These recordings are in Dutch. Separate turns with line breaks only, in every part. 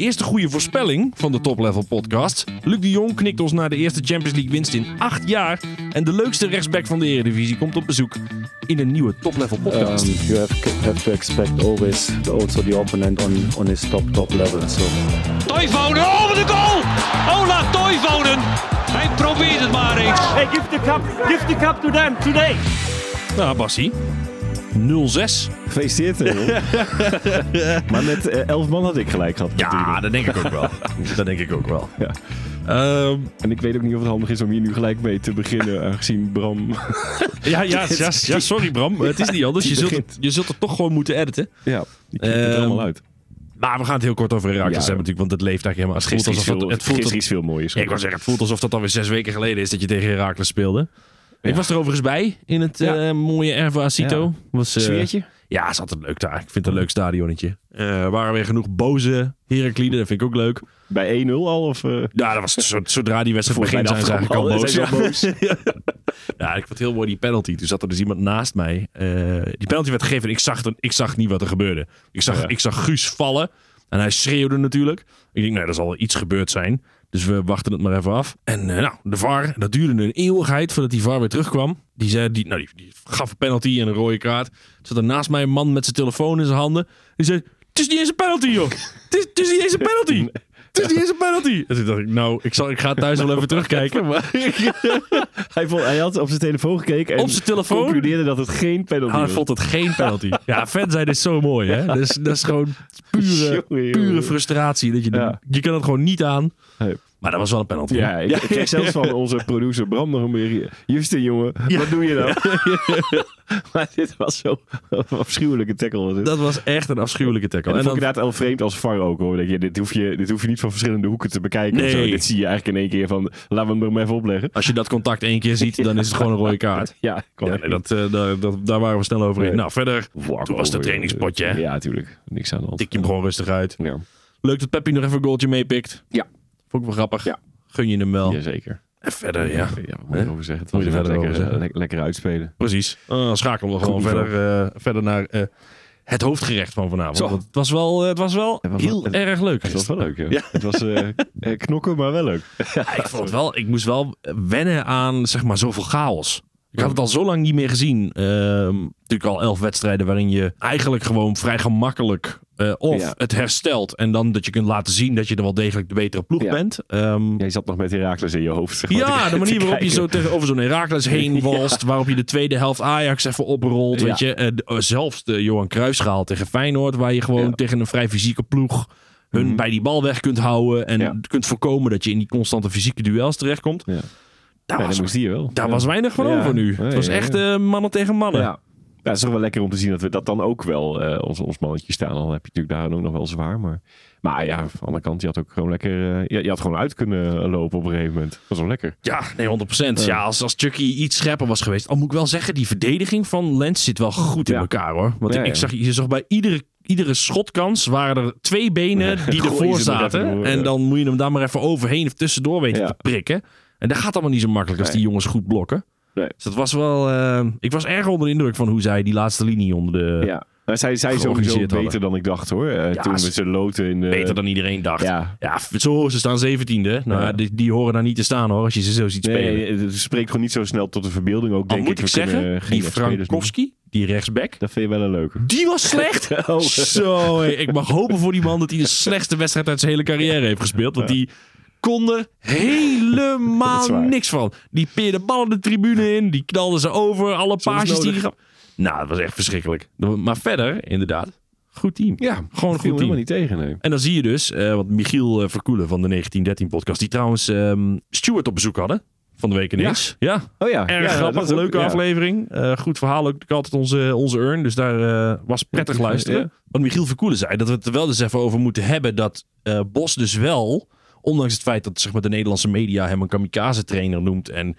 eerste goede voorspelling van de Top Level podcast. Luc de Jong knikt ons naar de eerste Champions League winst in acht jaar. En de leukste rechtsback van de Eredivisie komt op bezoek in een nieuwe Top Level podcast.
Um, you have, have to expect always also the opponent on, on his top top level. So
Toivonen, oh wat een goal! Ola Toivonen! Hij probeert het maar eens.
Hey, give the cup, give the cup to them today.
Nou, Bassie. 0-6.
Gefeliciteerd, joh. maar met eh, elf man had ik gelijk gehad.
Ja, dat denk ik ook wel. dat denk ik ook wel.
Ja.
Ehm,
En ik weet ook niet of het handig is om hier nu gelijk mee te beginnen, aangezien Bram...
ja, ja, ja, ja, sorry Bram. Het is niet anders. Je zult, het, je zult het toch gewoon moeten editen.
ja, die knipt het
Ehm,
helemaal uit.
Maar we gaan het heel kort over Herakles
Ja.
hebben natuurlijk. Want het leeft eigenlijk helemaal. Het voelt alsof
veel,
het, het voelt
gisteren is veel mooier.
Ik wou zeggen, het voelt alsof dat alweer zes weken geleden is dat je tegen Herakles speelde. Ik was er overigens bij in het eh, mooie Erva Cito.
Ja.
Was, eh,
Sfeertje?
Ja, is altijd leuk daar. Ik vind het een leuk stadionnetje. Eh, Er waren weer genoeg boze Herakliden. Dat vind ik ook leuk.
Bij 1-0 al? Of, eh,
Ja, dat was zo- zodra die wedstrijd
Voor
begint zijn ze eigenlijk al boos. Ja. ik vond het heel mooi die penalty. Toen zat er dus iemand naast mij. Eh, die penalty werd gegeven en ik zag, er, ik zag niet wat er gebeurde. Ik zag,
Ja.
ik zag Guus vallen en hij schreeuwde natuurlijk. Ik denk, nou, er zal iets gebeurd zijn. Dus we wachten het maar even af. En eh, nou, de VAR, dat duurde een eeuwigheid voordat die VAR weer terugkwam. Die, zei, die, nou, die, gaf een penalty en een rode kaart. Er zat er naast mij een man met zijn telefoon in zijn handen. Die zei, het is niet eens een penalty, joh. Het is, het is niet eens een penalty. Het is niet eens een penalty. En toen dacht ik, nou, ik, zal, ik ga thuis wel even terugkijken. Maar
hij, vond, hij had op zijn telefoon gekeken en
Op zijn telefoon?
concludeerde dat het geen penalty
hij
was.
vond het geen penalty. Ja, fan zijn is zo mooi, hè. Dat is, dat is gewoon pure, pure frustratie. Dat je,
Ja.
je kan het gewoon niet aan.
Nee.
Maar dat was wel een penalty.
Ja, ik, ik kreeg zelfs van onze producer Bram nog een berichtje. Justin, jongen, wat doe je nou? maar dit was zo een afschuwelijke tackle. Was.
Dat was echt een afschuwelijke tackle.
en dat
En
vond ik
dan,
inderdaad al vreemd als VAR ook hoor. Dat je, dit, hoef je, dit hoef je niet van verschillende hoeken te bekijken. of zo. Dit zie je eigenlijk in één keer van, laten we hem maar even opleggen.
als je dat contact één keer ziet, dan is het gewoon een rode kaart.
Ja,
nee, dat, eh, daar, dat, daar waren we snel over in.
Nee.
Nou, verder
Walk
toen was het trainingspotje. hè.
Ja, natuurlijk. Niks aan de hand.
tik je hem gewoon rustig uit.
Ja,
Leuk dat Peppi nog even een goaltje meepikt.
Ja.
Vond ik wel grappig.
Ja.
Gun je hem wel.
Jazeker.
En verder, ja.
ja wat moet je erover zeggen? Het
Moet
was
je verder
lekker,
over zeggen.
eh, le- lekker uitspelen.
Precies. Uh, dan schakelen we gewoon verder, eh, verder naar eh, het hoofdgerecht van vanavond.
Zo.
Want het was wel, het was wel
Het was
heel
wel-
erg leuk.
Het was wel leuk, ja. Het was knokken, maar wel leuk.
Ja, ik vond wel, ik moest wel wennen aan zeg maar zoveel chaos. Ik had het al zo lang niet meer gezien. Ehm, natuurlijk al elf wedstrijden waarin je eigenlijk gewoon vrij gemakkelijk eh, of
Ja.
het herstelt en dan dat je kunt laten zien dat je er wel degelijk de betere ploeg
Ja.
bent. Ehm,
Jij zat nog met Herakles in je hoofd. zeg maar,
ja,
te-
de manier waarop je zo tegen, over zo'n Herakles heen walst. Waarop je de tweede helft Ajax even oprolt.
Ja.
Weet je. Eh, eh, zelfs de Johan Cruijffschaal tegen Feyenoord. Waar je gewoon
Ja.
tegen een vrij fysieke ploeg hun
Mhm.
bij die bal weg kunt houden. En
Ja.
kunt voorkomen dat je in die constante fysieke duels terechtkomt.
Ja.
Daar, was,
dat moest hier wel.
daar
Ja.
was weinig van over nu. Het was echt eh, mannen tegen mannen.
Ja. Het is toch wel lekker om te zien dat we dat dan ook wel eh, ons, ons mannetje staan. Dan heb je natuurlijk daar ook nog wel zwaar. Maar, maar ja, van de andere kant, je had ook gewoon lekker... eh, je, je had gewoon uit kunnen lopen op een gegeven moment. Dat was wel lekker.
Ja, nee, 100%. Ja, als, als Chucky iets scherper was geweest. Al moet ik wel zeggen, die verdediging van Lens zit wel goed in elkaar hoor. Want ik zag, je zag bij iedere, iedere schotkans waren er twee benen die ervoor
er
zaten. En dan moet je hem daar maar even overheen of tussendoor weten
Ja.
te prikken. En dat gaat allemaal niet zo makkelijk als die jongens goed blokken.
Nee.
Dus dat was wel... eh, ik was erg onder de indruk van hoe zij die laatste linie onder de...
Ja. Maar zij, zij sowieso beter
hadden.
dan ik dacht hoor. Eh,
Ja,
toen we ze loten in de...
Beter dan iedereen dacht. Ja,
Ja.
zo, ze staan zeventiende. Nou,
Ja.
die, die horen daar niet te staan hoor, als je ze zo ziet spelen.
Nee, het spreekt gewoon niet zo snel tot de verbeelding ook,
Al
denk
moet ik zeggen, die. Frankowski, die rechtsback,
Dat vind je wel een leuke.
Die was slecht.
Oh.
Zo, ik mag hopen voor die man dat hij de slechtste wedstrijd uit zijn hele carrière heeft gespeeld. Want die kon
Dat
helemaal niks van. Die peerde ballen de tribune in. Die knalde ze over. Alle paasjes die gaf. Nou, dat was echt verschrikkelijk. Maar verder, inderdaad, goed team.
Ja,
Gewoon een goed team.
niet tegen. Nee.
En dan zie je dus, eh want Michiel eh, Verkoelen van de 1913-podcast, die trouwens ehm Stuart op bezoek hadden. Van de week ineens. Ja.
Oh ja.
Erg
ja,
grappig,
ook-
leuke
ja.
aflevering. Eh, goed verhaal, ook natuurlijk altijd onze, onze urn. Dus daar was prettig
Ja.
luisteren. Wat Michiel Verkoelen zei, dat we het er wel eens even over moeten hebben. Dat eh, Bos dus wel, ondanks het feit dat zeg maar, de Nederlandse media hem een kamikaze trainer noemt. En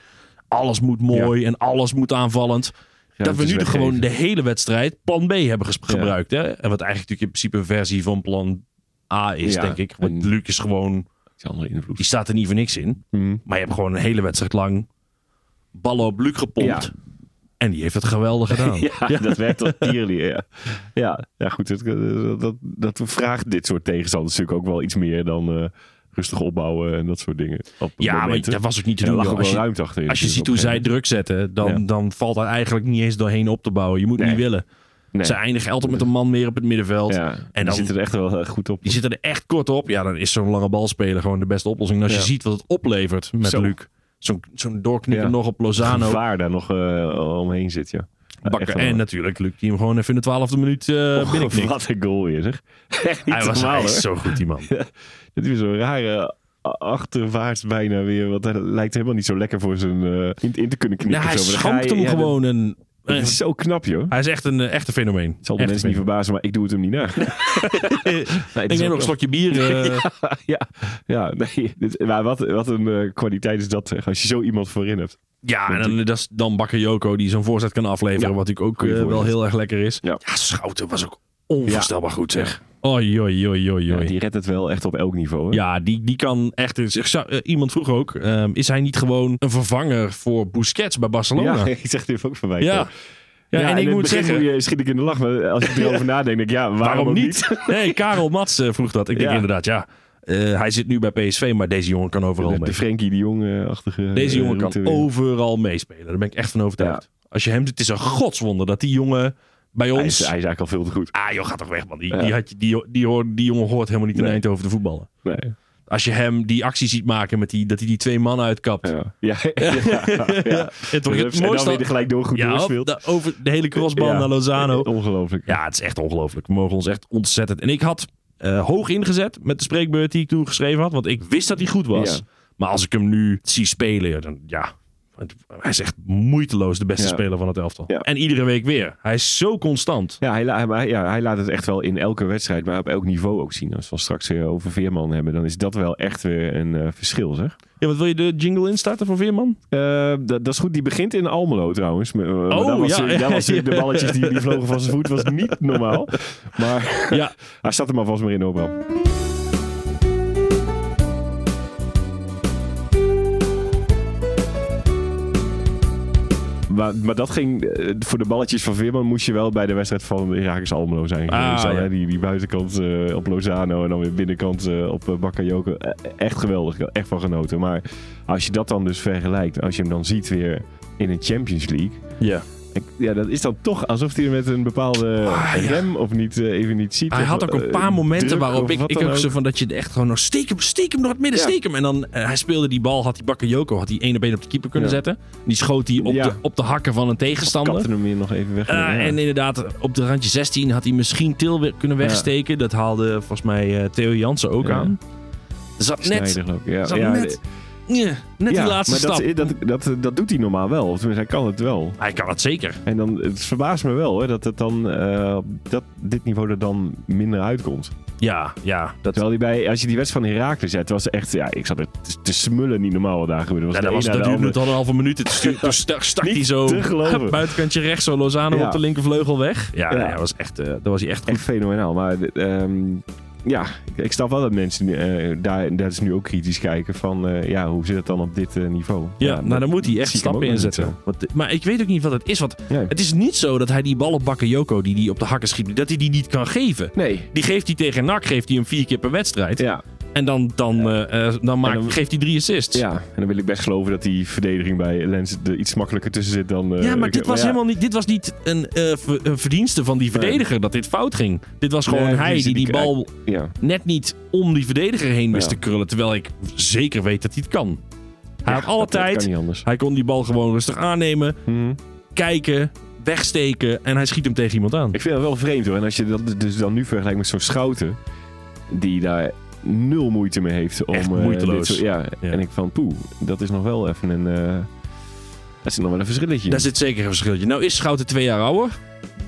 alles moet mooi en alles moet aanvallend.
Ja,
dat we nu gewoon de hele wedstrijd plan B hebben gebruikt. Hè? En wat eigenlijk natuurlijk in principe een versie van plan A is, denk ik. Want Luc is gewoon,
Iets andere invloed.
die staat er niet voor niks in.
Mhm.
Maar je hebt gewoon een hele wedstrijd lang ballen op Luc gepompt. En die heeft het geweldig gedaan.
Ja, dat werkt toch tierlijk. Ja. Ja, ja, goed. Dat, dat, dat vraagt dit soort tegenstanders natuurlijk ook wel iets meer dan eh, rustig opbouwen en dat soort dingen. Op
Ja, maar dat was ook niet te
er
doen. Als je,
ruimte achterin.
als je ziet hoe zij druk zetten, dan,
Ja.
dan valt daar eigenlijk niet eens doorheen op te bouwen. Je moet
Nee.
niet willen. Ze eindigen altijd met een man meer op het middenveld.
Ja,
En dan-
die zitten er echt wel eh, goed op.
Die zitten er echt kort op. Ja, dan is zo'n lange bal spelen gewoon de beste oplossing. En als je ziet wat het oplevert met
Zo.
Luc. Zo'n zo'n doorknippen
Ja.
nog op Lozano.
gevaar daar nog eh, omheen zit, ja.
En natuurlijk Luc die hem gewoon even in de twaalfde minuut
Oh,
binnenknikt.
Wat een goal weer, zeg. Echt niet
Hij was
normaal,
hij
hoor.
is zo goed, die man.
Het is zo'n rare achterwaarts bijna weer. Want hij lijkt helemaal niet zo lekker voor zijn eh, in, in te kunnen knippen.
Hij
zo.
Schampt hem
ja, dat-
gewoon. En,
Dat is zo knap, joh.
hij is echt een eh, echte fenomeen.
Het zal de
Echt
mensen niet verbazen, maar ik doe het hem niet na. Nee.
Ik neem nog een slokje bier. eh,
Ja, ja nee. Dit, maar wat, wat een eh, kwaliteit is dat, zeg. Als je zo iemand voorin hebt.
Ja, en dan, dat is dan Bakker Joko die zo'n voorzet kan afleveren.
Ja,
wat natuurlijk ook wel heel erg lekker is.
Ja.
Schouten was ook onvoorstelbaar goed zeg.
Ja.
Oei, oei,
Ja,
oei.
die redt het wel echt op elk niveau. Hè?
Ja, die, die kan echt. Ik zou- eh, iemand vroeg ook: ehm, is hij niet gewoon een vervanger voor Busquets bij Barcelona?
Ja,
Ja,
ik zeg dit ook van mij.
ja. en
in
ik moet zeggen.
je- schiet ik in de lach, maar als ik erover nadenk, denk ik, ja, waarom,
niet? Nee, Karel Mats eh, vroeg dat. Ik denk
Ja.
inderdaad, ja. eh, hij zit nu bij PSV, maar deze jongen kan overal
De,
mee.
de Frenkie de Jong-achtige
Deze jongen kan
weer.
overal meespelen. Daar ben ik echt van overtuigd. Als je hem, het is een godswonder dat die jongen bij
Hij
ons.
is, hij is eigenlijk al veel te goed.
Ah, joh, gaat toch weg, man. Die,
Ja.
die, had die, die, hoort, die jongen hoort helemaal niet in
Nee.
Eindhoven te voetballen.
Nee.
Als je hem die actie ziet maken met die, dat hij die twee mannen uitkapt.
Ja. Ja. Ja. Ja.
Het,
En
het
dan
mooiste.
weer gelijk door goed
ja,
doorspeelt.
over de hele crossbal naar Lozano.
Ongelooflijk.
Ja, het is echt ongelooflijk. We mogen ons echt ontzettend. En ik had eh, hoog ingezet met de spreekbeurt die ik toen geschreven had. Want ik wist dat hij goed was. Maar als ik hem nu zie spelen, dan ja. Hij is echt moeiteloos de beste
Ja.
speler van het elftal.
Ja.
En iedere week weer. Hij is zo constant.
Ja hij, ja, hij laat het echt wel in elke wedstrijd, maar op elk niveau ook zien. Als we straks weer over Veerman hebben, dan is dat wel echt weer een eh, verschil, zeg.
Ja, wat wil je de jingle instarten voor Veerman?
Eh, dat, is goed. Die begint in Almelo trouwens. Maar, eh, maar
Oh,
dat was,
ja.
dat was, de balletjes die, die vlogen van zijn voet was niet normaal. Maar
Ja,
hij staat er maar vast maar in, Obram. Maar, maar dat ging, eh, voor de balletjes van Veerman moest je wel bij de wedstrijd van Irakis Almelo zijn
Ah, ja.
die, die buitenkant eh, op Lozano en dan weer binnenkant eh, op uh, Bakayoko. Eh, echt geweldig, echt van genoten. Maar als je dat dan dus vergelijkt, als je hem dan ziet weer in een Champions League.
ja.
Ja, dat is dan toch alsof hij met een bepaalde
Ah, ja.
rem of niet eh, even niet ziet.
Hij
of,
had ook een
eh,
paar momenten waarop ik, ik ook zo van dat je echt gewoon nog steek hem, steek hem door het midden,
Ja.
steek hem. En dan eh, hij speelde die bal, had die Bakayoko, had hij één op één op de keeper kunnen
Ja.
zetten. Die schoot hij op, de, op de hakken van een tegenstander.
Kapte hem weer nog even weg. Ja.
En inderdaad, op de randje 16 had hij misschien Til weer kunnen wegsteken. Dat haalde volgens mij Theo Jansen ook aan. Er zat net.
Ja,
zat net, net
ja,
die laatste
maar
stap.
Dat, dat, dat, dat doet hij normaal wel. Of tenminste, hij kan het wel.
Hij kan het zeker.
En dan, het verbaast me wel hè, dat het dan eh, dat, dit niveau er dan minder uitkomt.
Ja, ja. Dat,
Terwijl hij bij, als je die wedstrijd van Herakles zet, was echt, ja, ik zat er te, te smullen niet normaal wat daar gebeurde. Was
ja, dat, was, dat duurde
andere.
tot een halve minuut. Het stu- Toen sta- stak
Niet
hij zo buitenkantje rechts, zo Lozano
Ja.
op de linkervleugel weg. Ja,
Ja.
was echt, eh, dat was hij echt goed.
Echt fenomenaal. Maar ehm, ja, ik, snap wel dat mensen eh, daar, dat is nu ook kritisch kijken van, eh, ja, hoe zit het dan op dit eh, niveau?
Ja, nou dan moet hij echt stappen inzetten. Want, maar ik weet ook niet wat het is. Want.
Nee.
het is niet zo dat hij die bal op Bakayoko, die die op de hakken schiet, dat hij die niet kan geven.
Nee.
Die geeft hij tegen NAC, geeft hij hem vier keer per wedstrijd.
Ja,
En dan, dan, eh, eh, dan, maakt,
dan-
geeft hij drie assists.
ja, en dan wil ik best geloven dat die verdediging bij Lens er iets makkelijker tussen zit dan... eh,
Ja, maar dit was
ja.
helemaal niet. Dit was niet een, eh, ver- een verdienste van die verdediger dat dit fout ging. Dit was gewoon
Nee,
hij die die
die-
bal
Ja,
net niet om die verdediger heen wist
Ja.
te krullen. Terwijl ik zeker weet dat hij het kan. Hij had alle
dat- dat
tijd.
kan niet anders.
Hij kon die bal gewoon rustig aannemen,
Mhm.
kijken, wegsteken en hij schiet hem tegen iemand aan.
Ik vind het wel vreemd hoor. En als je dat dus dan nu vergelijkt met zo'n Schouten, die daar nul moeite mee heeft om...
Echt
eh,
moeiteloos.
dit soort- ja. En ik van poeh, dat is nog wel even een... eh dat is nog wel een verschilletje.
Daar zit zeker een verschilje. Nou is Schouten twee jaar ouder.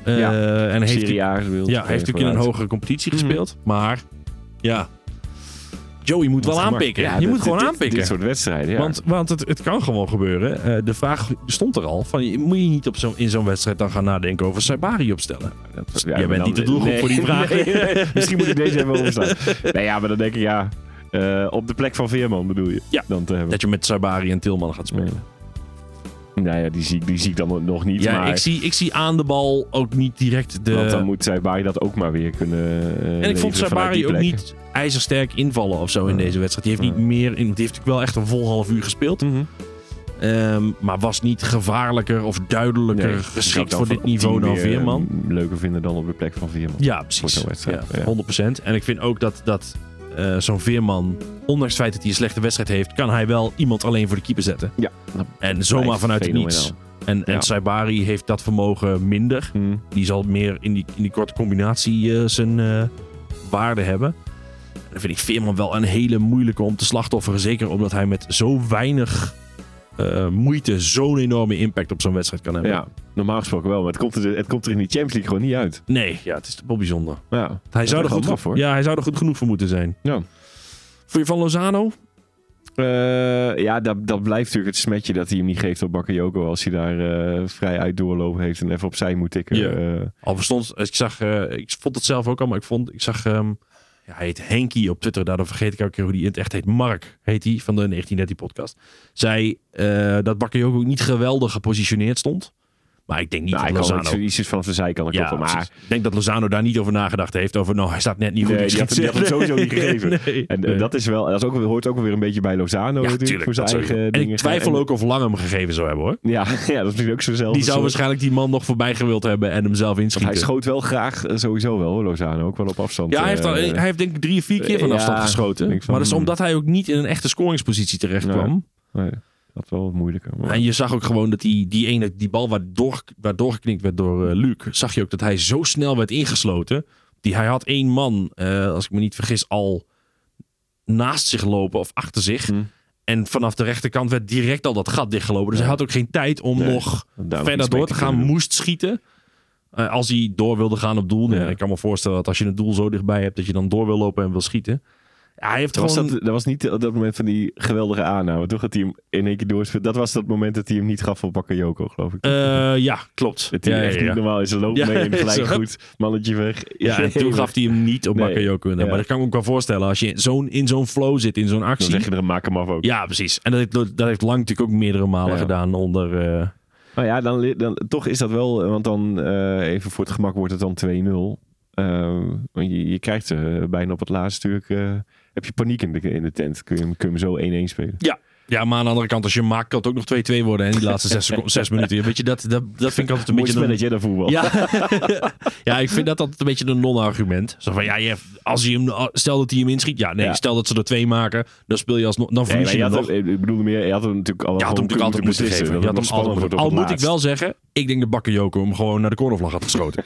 Eh,
Ja.
en heeft hij, ja, heeft natuurlijk in een hogere competitie
Mhm.
gespeeld. Maar ja, Joey moet wel aanpikken.
Ja,
je
dit-
moet gewoon
dit-
aanpikken.
Dit soort wedstrijden, ja.
Want, want het, het kan gewoon gebeuren. Eh, de vraag stond er al. Van, moet je niet op zo, in zo'n wedstrijd dan gaan nadenken over Saibari opstellen?
Dat-
Jij bent
dan-
niet de doelgroep
nee,
voor die vraag.
nee. Misschien moet ik deze even overstaan. nee, ja, maar dan denk ik, ja... eh, op de plek van Veerman bedoel je?
Ja.
Dan te hebben.
Dat je met Saibari en Tilman gaat spelen.
Nou ja, die zie, ik- die zie ik dan nog niet.
Ja,
maar,
ik, zie, ik zie aan de bal ook niet direct de...
Want dan moet Saibari dat ook maar weer kunnen
en ik vond Sabari ook niet ijzersterk invallen of zo in deze wedstrijd. Die heeft niet meer... In, die heeft natuurlijk wel echt een vol half uur gespeeld.
Mhm.
Ehm, maar was niet gevaarlijker of duidelijker geschikt voor dit niveau dan Veerman.
Leuker vinden dan op de plek van Veerman.
Ja,
Voor
precies.
zo'n wedstrijd,
Ja,
ja.
100%. En ik vind ook dat, dat eh, zo'n Veerman, ondanks het feit dat hij een slechte wedstrijd heeft, kan hij wel iemand alleen voor de keeper zetten.
Ja,
En zomaar vanuit het niets. En, en
Ja.
Saibari heeft dat vermogen minder.
Hmm.
Die zal meer in die, in die korte combinatie eh, zijn eh, waarde hebben. En dan vind ik Veerman wel een hele moeilijke om te slachtofferen. Zeker omdat hij met zo weinig moeite zo'n enorme impact op zo'n wedstrijd kan hebben.
Ja, normaal gesproken wel. Maar het komt, er, het komt er in die Champions League gewoon niet uit.
Nee, ja, het is wel bijzonder.
Ja,
Hij zou, er goed,
hoor.
ja, hij zou er goed genoeg voor moeten zijn.
Ja.
Vond je van Lozano?
Eh, ja, dat, dat blijft natuurlijk het smetje dat hij hem niet geeft op Bakayoko als hij daar eh, vrij uit doorlopen heeft en even opzij moet tikken.
Al verstond, ik zag, eh, ik vond het zelf ook al, maar ik vond, ik zag, ehm, ja, hij heet Henky op Twitter, daardoor vergeet ik elke keer hoe die in het echt heet. Mark heet hij van de 1913 podcast. Zei dat Bakayoko niet geweldig gepositioneerd stond. Maar ik denk niet
nou,
dat Lozano...
iets, iets van de zijkant
Ja,
kloppen, maar
ik denk dat Lozano daar niet over nagedacht heeft. Over, nou, hij staat net niet goed.
Nee,
ik
die had, die had hem
ze.
sowieso niet gegeven.
Nee.
En eh, dat, is wel, dat is ook, hoort ook wel weer een beetje bij Lozano
ja,
natuurlijk,
tuurlijk,
voor zijn eigen.
En
dingen.
ik twijfel
En-
ook of Lang hem gegeven zou hebben hoor.
Ja, ja, dat is misschien ook zo zelf.
Die zou waarschijnlijk die man nog voorbij gewild hebben en hem zelf
Want
inschieten.
hij schoot wel graag, eh, sowieso wel, hoor, Lozano. Ook wel op afstand.
Ja, hij heeft, al,
eh,
hij heeft denk ik drie of vier keer van afstand geschoten.
van,
maar dat is omdat hij ook niet in een echte scoringspositie terecht kwam.
nee, dat is wel wat moeilijker. Maar,
En je zag ook gewoon dat die, die ene, die bal waar, door, waar doorgeknikt werd door eh, Luc, zag je ook dat hij zo snel werd ingesloten. Die, hij had één man, eh, als ik me niet vergis, al naast zich lopen of achter zich.
Hm.
En vanaf de rechterkant werd direct al dat gat dichtgelopen. Dus
Ja.
hij had ook geen tijd om
Nee,
nog verder door te gaan. Moest schieten. Eh, als hij door wilde gaan op doel.
Ja.
Ik kan me voorstellen dat als je het doel zo dichtbij hebt, dat je dan door wil lopen en wil schieten. Ja, hij heeft
Dat was,
gewoon...
dat, dat was niet op dat moment van die geweldige aanname. Toch dat hij hem in één keer doorspeelt. Dat was dat moment dat hij hem niet gaf op Bakayoko, geloof ik.
Eh, ja, klopt.
dat hij
ja,
echt
ja,
niet normaal is. Ze loopt mee en gelijk goed. Mannetje weg.
Ja, en toen gaf hij hem niet op
Nee.
Bakayoko.
Ja.
Maar dat kan ik me ook wel voorstellen. Als je in zo'n, in zo'n flow zit, in zo'n
Dan
actie.
zeg je er, maak hem af ook.
Ja, precies. En dat heeft, dat heeft Lang natuurlijk ook meerdere malen gedaan onder... eh,
Maar ja, dan, dan, toch is dat wel... Want dan, eh, even voor het gemak, wordt het dan 2-0. Eh, want je, je krijgt bijna op het laatste stuk... heb je paniek in de, in de tent. Kun je, hem- kun je hem zo 1-1 spelen.
ja, maar aan de andere kant, als je hem maakt, kan het ook nog 2-2 worden. En die laatste zes, minuten. Weet je, dat, dat, dat vind ik altijd een
Mooi
beetje... een-
spelletje, dat voetbal.
Ja. ja, ik vind dat altijd een beetje een non-argument. Zo van, ja, je, als hij hem, stel dat hij hem inschiet. Ja, nee,
Ja.
stel dat ze er twee maken. Dan speel je alsnog, dan verlies je
je
nog.
hem, ik bedoelde meer, je had hem natuurlijk al
Je had hem natuurlijk altijd moeten geven. Je had hem altijd Al moet ik wel zeggen, ik denk dat Bakayoko hem gewoon naar de cornervlag had geschoten.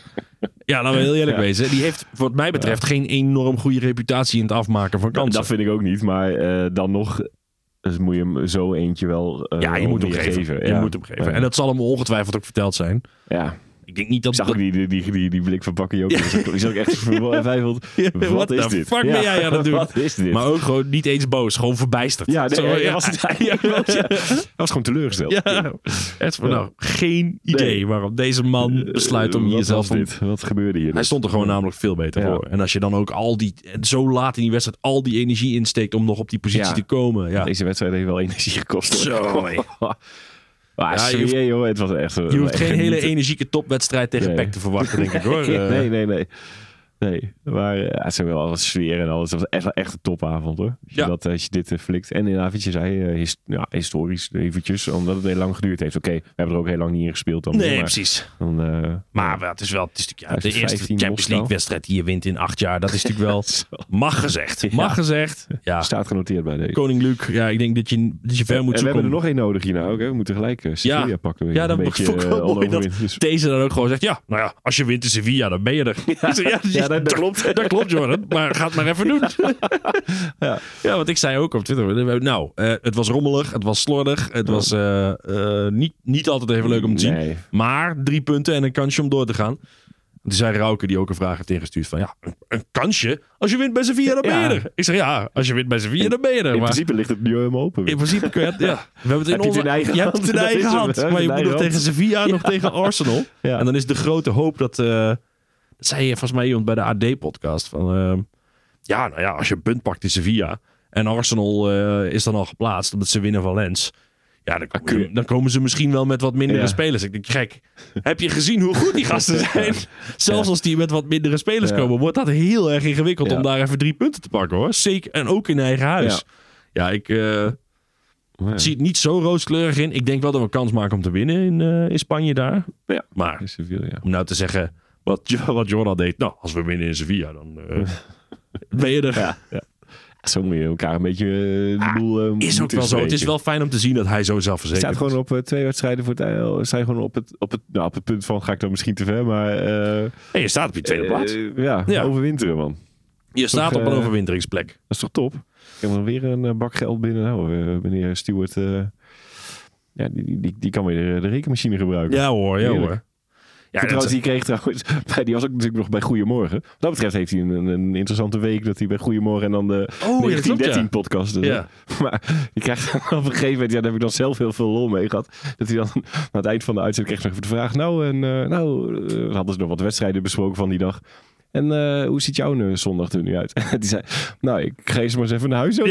Ja, laten we heel eerlijk
Ja.
wezen. Die heeft, wat mij betreft, geen enorm goede reputatie in het afmaken van kansen.
dat vind ik ook niet, maar eh, dan nog dus moet je hem zo eentje wel eh,
ja, je moet hem geven. Je moet hem geven. En dat zal hem ongetwijfeld ook verteld zijn.
Ja,
Ik denk niet dat...
ik zag ook die, die, die, die, die blik van Bakayoko. Die zag ik echt verwijfeld. Wat is dit?
fuck ben jij aan het doen?
Wat is dit?
Maar ook gewoon niet eens boos, gewoon verbijsterd.
ja, hij
ja.
was, gewoon teleurgesteld.
Ja, echt van nou, geen idee
Nee.
waarom deze man besluit om
Eh,
hier
Wat? Wat gebeurde hier?
Hij stond er gewoon namelijk veel beter
Ja.
voor. En als je dan ook al die, zo laat in die wedstrijd al die energie insteekt om nog op die positie
Ja.
te komen. Ja.
Deze wedstrijd heeft wel energie gekost. hoor.
Zo.
Maar
Ja, je hoeft-
joh, het was echt...
Je hoeft geen hele energieke topwedstrijd tegen
Nee.
PEC te verwachten, denk ik hoor.
nee,
Eh,
nee, nee, nee. Maar eh, het zijn wel wat sfeer en alles. Het was echt, een topavond hoor. Als je,
Ja.
dat, als je dit eh, flikt. En inderdaad, wat je zei, eh, his- ja, historisch eventjes, omdat het heel lang geduurd heeft. Oké, we hebben er ook heel lang niet in gespeeld dan.
Nee,
maar,
precies.
Dan, eh,
Maar het is wel het is natuurlijk, ja, de
2015
eerste Champions. League wedstrijd die je wint in acht jaar. Dat is natuurlijk wel, mag gezegd. Mag
Ja.
gezegd. Ja,
staat genoteerd bij deze.
Koning Luc, ja, ik denk dat je, dat je ver moet
en we hebben er nog één nodig hierna ook. Hè. We moeten gelijk Sevilla
Ja.
pakken.
Ja, dat
een
vond
beetje
ik
eh,
mooi dat
onoverwin. Dus-
deze dan ook gewoon zegt, ja, nou ja, als je wint in Sevilla, dan ben je er. Ja,
Ja, dat- dat klopt.
Dat klopt, Jordan. Maar ga het maar even doen.
Ja.
ja, wat ik zei ook op Twitter. Nou, eh, het was rommelig, het was slordig, het was eh, eh, niet, niet altijd even leuk om te zien. Maar drie punten en een kansje om door te gaan. Toen zei Rauke, die ook een vraag heeft ingestuurd van... Ja, een, een kansje? Als je wint bij Sevilla, dan ben je
Ja.
er. Ik zeg, ja, als je wint bij Sevilla, dan ben je er.
In
maar
principe ligt het nu helemaal open.
in principe kun je het, ja. We hebben het in
Heb je
onze
in eigen
Je hebt het in
hand?
eigen hand.
hè?
Maar je
In
moet nog tegen Sevilla, nog tegen Arsenal.
Ja.
En dan is de grote hoop dat... dat zei je volgens mij iemand bij de AD-podcast. Van, eh, ja, nou ja, als je een punt pakt in Sevilla... en Arsenal eh, is dan al geplaatst omdat ze winnen van Lens... Ja, dan,
je-
dan komen ze misschien wel met wat mindere
Ja.
spelers. Ik denk, gek, heb je gezien hoe goed die gasten zijn? Zelfs
Ja.
als die met wat mindere spelers
Ja.
komen, wordt dat heel erg ingewikkeld om daar even drie punten te pakken hoor. Zeker, en ook in eigen huis. Ja, ik eh, zie het niet zo rooskleurig in. Ik denk wel dat we kans maken om te winnen in, eh, in Spanje daar.
Ja.
Maar om nou te zeggen, wat, wat Jordan deed, nou, als we winnen in Sevilla, dan eh, ben je er.
Ja, ja. Zo moet je elkaar een beetje eh, de boel eh,
Ah, Is ook wel zo. Het is wel fijn om te zien dat hij zo zelfverzekerd
staat
is.
gewoon op twee wedstrijden voor het je gewoon op het, op, het, nou, op het punt van, ga ik dan misschien te ver, maar...
Hey, je staat op je tweede plaats.
ja,
Ja.
overwinteren man.
Je staat op een overwinteringsplek.
Dat is toch top? Ik heb dan weer een bak geld binnen. Nou, meneer Stewart, ja, die, die, die, die kan weer de, de rekenmachine gebruiken.
Ja hoor, ja
Heerlijk.
hoor. Ja,
Ja, trouwens,
dat-
die kreeg trouwens, die was ook natuurlijk nog bij Goedemorgen. Wat dat betreft heeft hij een, een interessante week dat hij bij Goedemorgen en dan de
Oh, ja, dat klopt,
1913
ja.
podcast. Dus,
Ja.
Maar je krijgt dan op een gegeven moment, ja, daar heb ik dan zelf heel veel lol mee gehad. Dat hij dan aan het eind van de uitzending kreeg nog even de vraag. Nou, en, eh, nou eh, hadden ze nog wat wedstrijden besproken van die dag. En eh, hoe ziet jouw zondag er nu uit? die zei, nou, ik ga eerst maar eens even naar huis. Ook.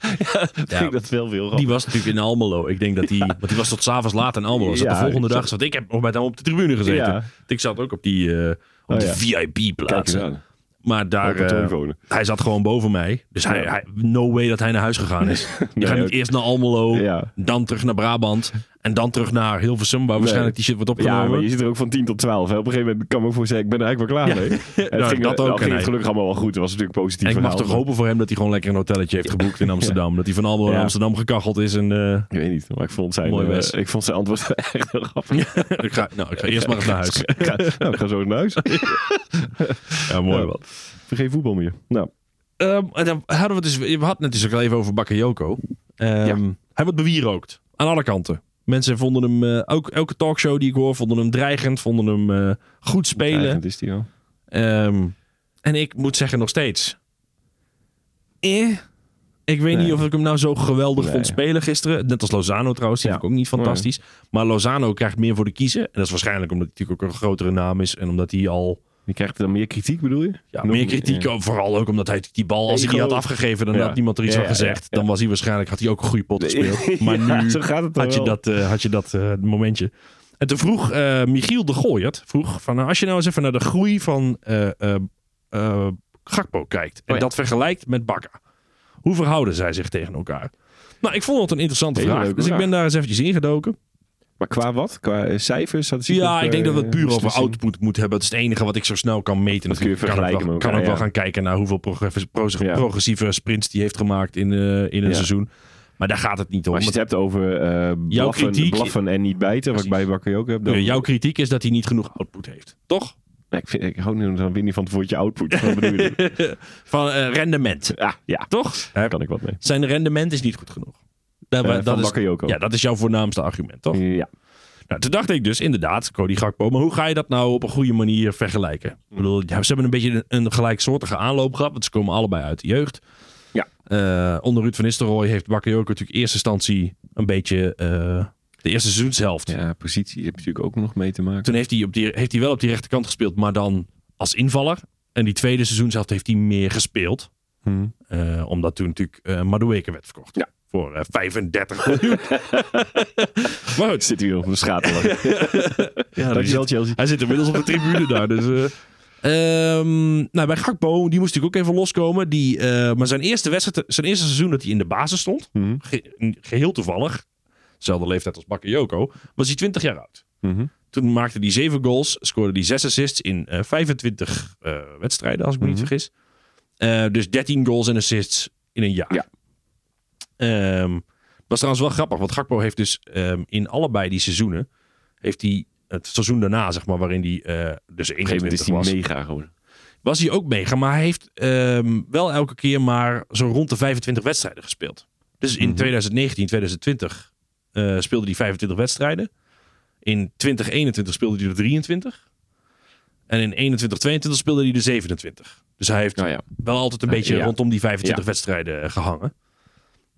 Ja, vind ik dat wel veel.
Die was natuurlijk in Almelo. Ik denk dat die, want die was tot s'avonds laat in Almelo.
Ja,
de volgende dag,
zat-
ik heb nog met hem op de tribune gezeten.
Ja.
Ik zat ook op die eh, op
Oh,
de
ja.
VIP-plaats.
aan.
Maar daar, eh, hij zat gewoon boven mij. Dus hij,
Ja.
hij, no way dat hij naar huis gegaan is. Je
Nee,
gaat niet
ook-
eerst naar Almelo,
Ja.
dan terug naar Brabant en dan terug naar Hilversum, waar waarschijnlijk die shit wordt
Ja,
opgenomen.
maar je zit er ook van 10 tot 12. Hè. Op een gegeven moment kan ik me voor zeggen, ik ben er eigenlijk wel klaar mee. En het ging,
dat
dat
ook,
ging het gelukkig allemaal wel goed. Het was natuurlijk positief
En ik mag toch hopen voor hem dat hij gewoon lekker een hotelletje heeft geboekt in Amsterdam. Dat hij van naar
Ja.
Amsterdam gekacheld is. En, eh,
Ik weet niet, maar ik vond zijn, eh, ik vond zijn antwoord echt heel grappig.
ik, ga, nou, ik ga eerst maar eens naar huis.
Ik ga, nou, ik ga zo naar huis.
Ja, mooi
Ja.
man.
Geen voetbal meer. Nou,
Ehm, en dan hadden we dus, we hadden het dus ook al even over Bakayoko. Ehm Hij wordt bewierookt. Aan alle kanten. Mensen vonden hem, eh, ook elke talkshow die ik hoor, vonden hem dreigend, vonden hem eh, goed spelen.
dreigend is die al.
Ehm, en ik moet zeggen nog steeds. Eh, ik weet
Nee.
niet of ik hem nou zo geweldig
Nee.
vond spelen gisteren. Net als Lozano trouwens, die
Ja.
vind ik ook niet fantastisch. Maar Lozano krijgt meer voor de kiezen. En dat is waarschijnlijk omdat hij natuurlijk ook een grotere naam is. En omdat hij al
Die krijgt dan meer kritiek, bedoel je?
ja,
Nog
meer kritiek.
ja.
Vooral ook omdat hij die bal, als hij die had afgegeven, dan
Ja.
had niemand er iets van
ja,
gezegd. Dan was hij waarschijnlijk, had hij ook een goede pot gespeeld. Maar nu
zo gaat het
had je dat, eh, had je dat eh, momentje. En toen vroeg eh, Michiel de Gooiert, vroeg van, als je nou eens even naar de groei van Gakpo kijkt. En
Oh
dat vergelijkt met Bakka. Hoe verhouden zij zich tegen elkaar? Nou, ik vond het een interessante vraag. Dus ik ben daar eens eventjes ingedoken.
Maar qua wat? Qua eh, cijfers?
Ja, ik denk dat we
eh,
het puur over
beslissing?
output moeten hebben. Dat is het enige wat ik zo snel kan meten.
Dat kun je
Natuurlijk kan
vergelijken
wel, kan ook wel
ja.
gaan kijken naar hoeveel progress- pro-
Ja.
progressieve sprints die heeft gemaakt in, eh, in een
Ja.
seizoen. Maar daar gaat het niet om.
Maar als je het hebt over eh blaffen,
kritiek-
blaffen en niet bijten, wat ik bij Bakker ook heb, dan...
Eh, Jouw kritiek is dat hij niet genoeg output heeft. Toch?
Nee, ik, vind, ik hou dan weer niet van het woordje output.
Van eh, rendement.
ja, ja,
Toch?
daar kan ik wat mee.
Zijn rendement is niet goed genoeg. Dat,
Eh,
dat is,
Bakayoko.
ja, dat is jouw voornaamste argument, toch?
Ja.
Nou, toen dacht ik dus inderdaad, Cody Gakpo, maar hoe ga je dat nou op een goede manier vergelijken? Ik bedoel, ja, ze hebben een beetje een, een gelijksoortige aanloop gehad, want ze komen allebei uit de jeugd.
Ja.
Eh, onder Ruud van Nistelrooy heeft Bakayoko natuurlijk in eerste instantie een beetje eh, de eerste seizoenshelft.
ja, positie heb je natuurlijk ook nog mee te maken.
Toen heeft hij, op die, heeft hij wel op die rechterkant gespeeld, maar dan als invaller. En die tweede seizoenshelft heeft hij meer gespeeld.
Hm.
Eh, omdat toen natuurlijk eh Madueke werd verkocht.
Ja.
Voor eh, 35 miljoen. maar goed,
Zit hier op de schatel.
ja,
Dankjewel, Chelsea.
hij zit inmiddels op de tribune daar. Dus, eh. Ehm, nou, bij Gakpo, die moest natuurlijk ook even loskomen. Die, eh, maar zijn eerste, wedstrijd, zijn eerste seizoen dat hij in de basis stond,
Mhm.
ge- geheel toevallig, dezelfde leeftijd als Bakayoko, was hij 20 jaar oud.
Mhm.
Toen maakte hij 7 goals, scoorde hij 6 assists in eh, 25 eh, wedstrijden, als ik me niet
Mhm.
vergis. Dus 13 goals en assists in een jaar.
Ja.
Ehm, was trouwens wel grappig, want Gakpo heeft dus ehm, in allebei die seizoenen, heeft hij het seizoen daarna, zeg maar, waarin hij eh dus
een gegeven moment
21
is hij
was,
mega geworden.
was hij ook mega. Maar hij heeft ehm, wel elke keer maar zo rond de 25 wedstrijden gespeeld. Dus in
Mhm.
2019, 2020 eh, speelde hij 25 wedstrijden. In 2021 speelde hij er 23. En in 21, 22 speelde hij er 27. Dus hij heeft
Nou ja.
wel altijd een beetje
ja.
rondom die 25
Ja.
wedstrijden eh, gehangen.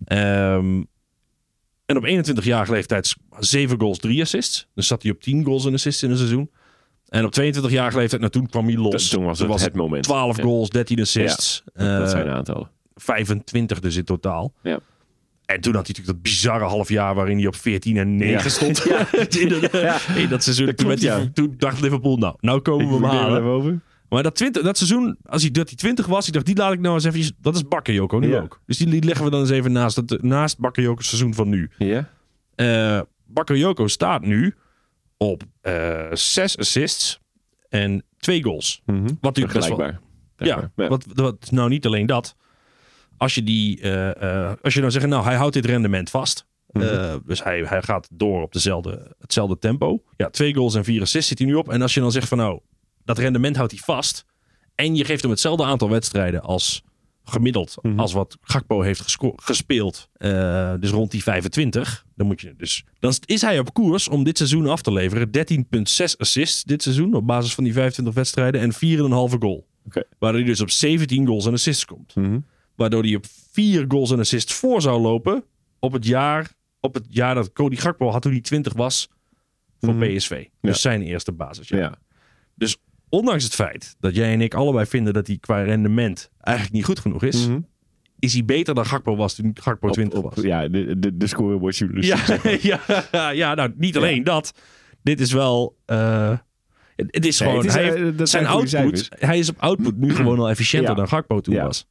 Ehm, en op 21-jarige leeftijd 7 goals, 3 assists. Dus zat hij op 10 goals en assists in een seizoen. En op 22-jarige leeftijd, nou toen kwam hij los.
Toen was het het moment.
12
Ja.
goals, 13 assists.
dat
eh,
zijn de aantallen.
25 dus in totaal.
Ja.
En toen had hij natuurlijk dat bizarre half jaar waarin hij op 14 en 9
Ja.
stond. in, dat, in dat seizoen.
Dat
toen,
klopt,
hij-
ja.
toen dacht Liverpool, nou, nou komen we hem halen. Maar dat, 20, dat seizoen, als hij, dat hij 20 was, ik dacht, die laat ik nou eens even. Dat is Bakayoko nu
Ja.
ook. Dus die, die leggen we dan eens even naast, het, naast Bakayoko's seizoen van nu.
Ja?
Bakayoko staat nu op eh zes assists en twee goals.
Mhm.
Wat natuurlijk best wel... Ja,
maar.
Wat, wat, nou niet alleen dat. Als je, die, eh, als je nou zegt, nou hij houdt dit rendement vast.
Mhm.
Dus hij, hij gaat door op dezelfde, hetzelfde tempo. Ja, twee goals en vier assists zit hij nu op. En als je dan zegt van nou, dat rendement houdt hij vast. En je geeft hem hetzelfde aantal wedstrijden als gemiddeld.
Mhm.
Als wat Gakpo heeft gespeeld. eh, dus rond die 25. Dan, moet je dus, dan is hij op koers om dit seizoen af te leveren. 13,6 assists dit seizoen. Op basis van die 25 wedstrijden. En 4,5 goal. Waardoor hij dus op 17 goals en assists komt.
Mhm.
Waardoor hij op 4 goals en assists voor zou lopen. Op het jaar, op het jaar dat Cody Gakpo had toen hij 20 was. Voor
Mhm.
PSV. Dus
Ja.
zijn eerste basis.
Ja.
Dus ondanks het feit dat jij en ik allebei vinden dat hij qua rendement eigenlijk niet goed genoeg is.
Mhm.
Is hij beter dan Gakpo was toen Gakpo 20
Op- op-
was.
Ja, de, de, de scorebordjournalistiek.
Ja, ja, ja, nou niet alleen dat. Dit is wel... eh, het, is
Nee,
gewoon...
het is,
hij
eh,
heeft zijn output...
cijfers.
Hij is op output nu gewoon al efficiënter
Ja.
dan Gakpo toen was.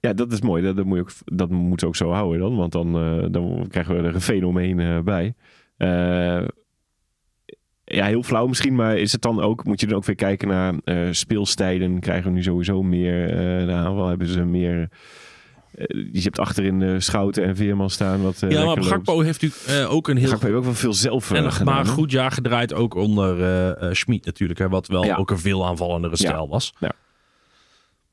Ja, dat is mooi. Dat, dat, moet je ook, dat moet ook zo houden dan. Want dan, eh, dan krijgen we er een fenomeen eh, bij. Ja, heel flauw misschien. Maar is het dan ook... Moet je dan ook weer kijken naar eh, speelstijden. Krijgen we nu sowieso meer... de aanval hebben ze meer... eh, je hebt achterin Schouten en Veerman staan. Wat,
ja, maar
loopt.
Gakpo heeft natuurlijk eh, ook een heel
Gakpo heeft ook wel veel zelf
En
gedaan,
maar goed jaar gedraaid ook onder Schmid natuurlijk. Hè, wat wel
Ja.
ook een veel aanvallendere stijl was.
Ja.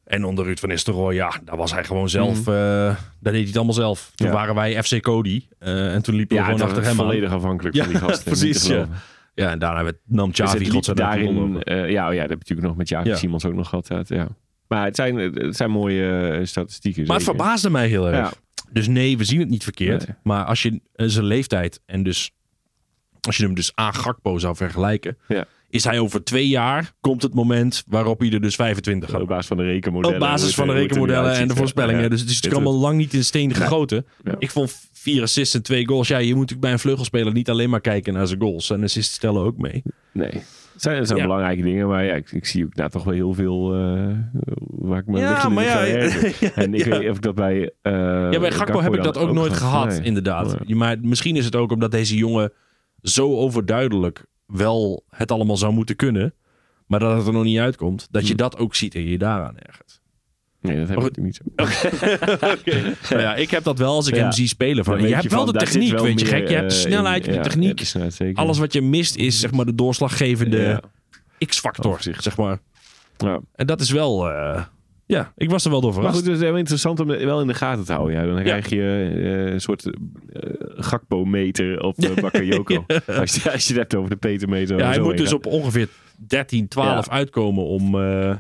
En onder Ruud van Nistelrooy, ja, daar was hij gewoon zelf. eh, daar deed hij het allemaal zelf. Toen.
Ja.
waren wij FC Cody. en toen liepen we
Ja,
gewoon achter hem aan.
volledig afhankelijk
Ja,
van die gasten.
precies, ja. Ja, en daarna werd, nam
Dus
Xavi
het
God
liep daarin, eh, ja, oh ja, dat heb je natuurlijk nog met Jacob
Ja.
Simons ook nog gehad. ja, Ja. Maar het zijn, het zijn mooie eh, statistieken.
Maar het
zeker.
verbaasde mij heel erg.
Ja.
Dus nee, we zien het niet verkeerd.
Nee.
Maar als je eh, zijn leeftijd en dus... Als je hem dus aan Gakpo zou vergelijken...
Ja.
Is hij over twee jaar, komt het moment waarop hij er dus 25 gaat
Op basis van de rekenmodellen.
Op basis van de rekenmodellen en de voorspellingen.
ja.
Dus het is natuurlijk allemaal lang niet in steen gegoten.
Ja.
Ik vond vier assists en twee goals. Ja, je moet natuurlijk bij een vleugelspeler niet alleen maar kijken naar zijn goals. En assists tellen ook mee.
Nee. Het zijn, het zijn
Ja.
belangrijke dingen, maar ja, ik, ik zie ook nou toch wel heel veel eh, waar ik me
Ja, maar ja.
En ik weet niet of ik dat bij eh
Ja, bij Gakpo heb ik dat ook nooit gehad,
Nee.
inderdaad.
Nee.
Maar misschien is het ook omdat deze jongen zo overduidelijk wel het allemaal zou moeten kunnen. Maar dat het er nog niet uitkomt. Dat je
Hm.
dat ook ziet en je daaraan ergert.
Nee, dat heb
Maar
ik niet zo.
Nou ja, ik heb dat wel als ik
Ja.
hem zie spelen. Van, je hebt wel de techniek,
wel
weet je gek. Je hebt de
eh,
snelheid, je hebt de techniek.
ja, de snelheid, zeker.
Alles wat je mist is zeg maar de doorslaggevende
Ja.
X-factor, zeg maar.
Ja.
En dat is wel... eh, ja, ik was er wel door
Maar
verrast.
goed, het is heel interessant om het wel in de gaten te houden. Ja. Dan krijg je eh, een soort eh, Gakpo-meter op uh, Bakayoko. als, je, als je het hebt over de Petermeter.
ja, hij moet dus
gaat.
op ongeveer 13, 12
Ja.
uitkomen om, eh, eh,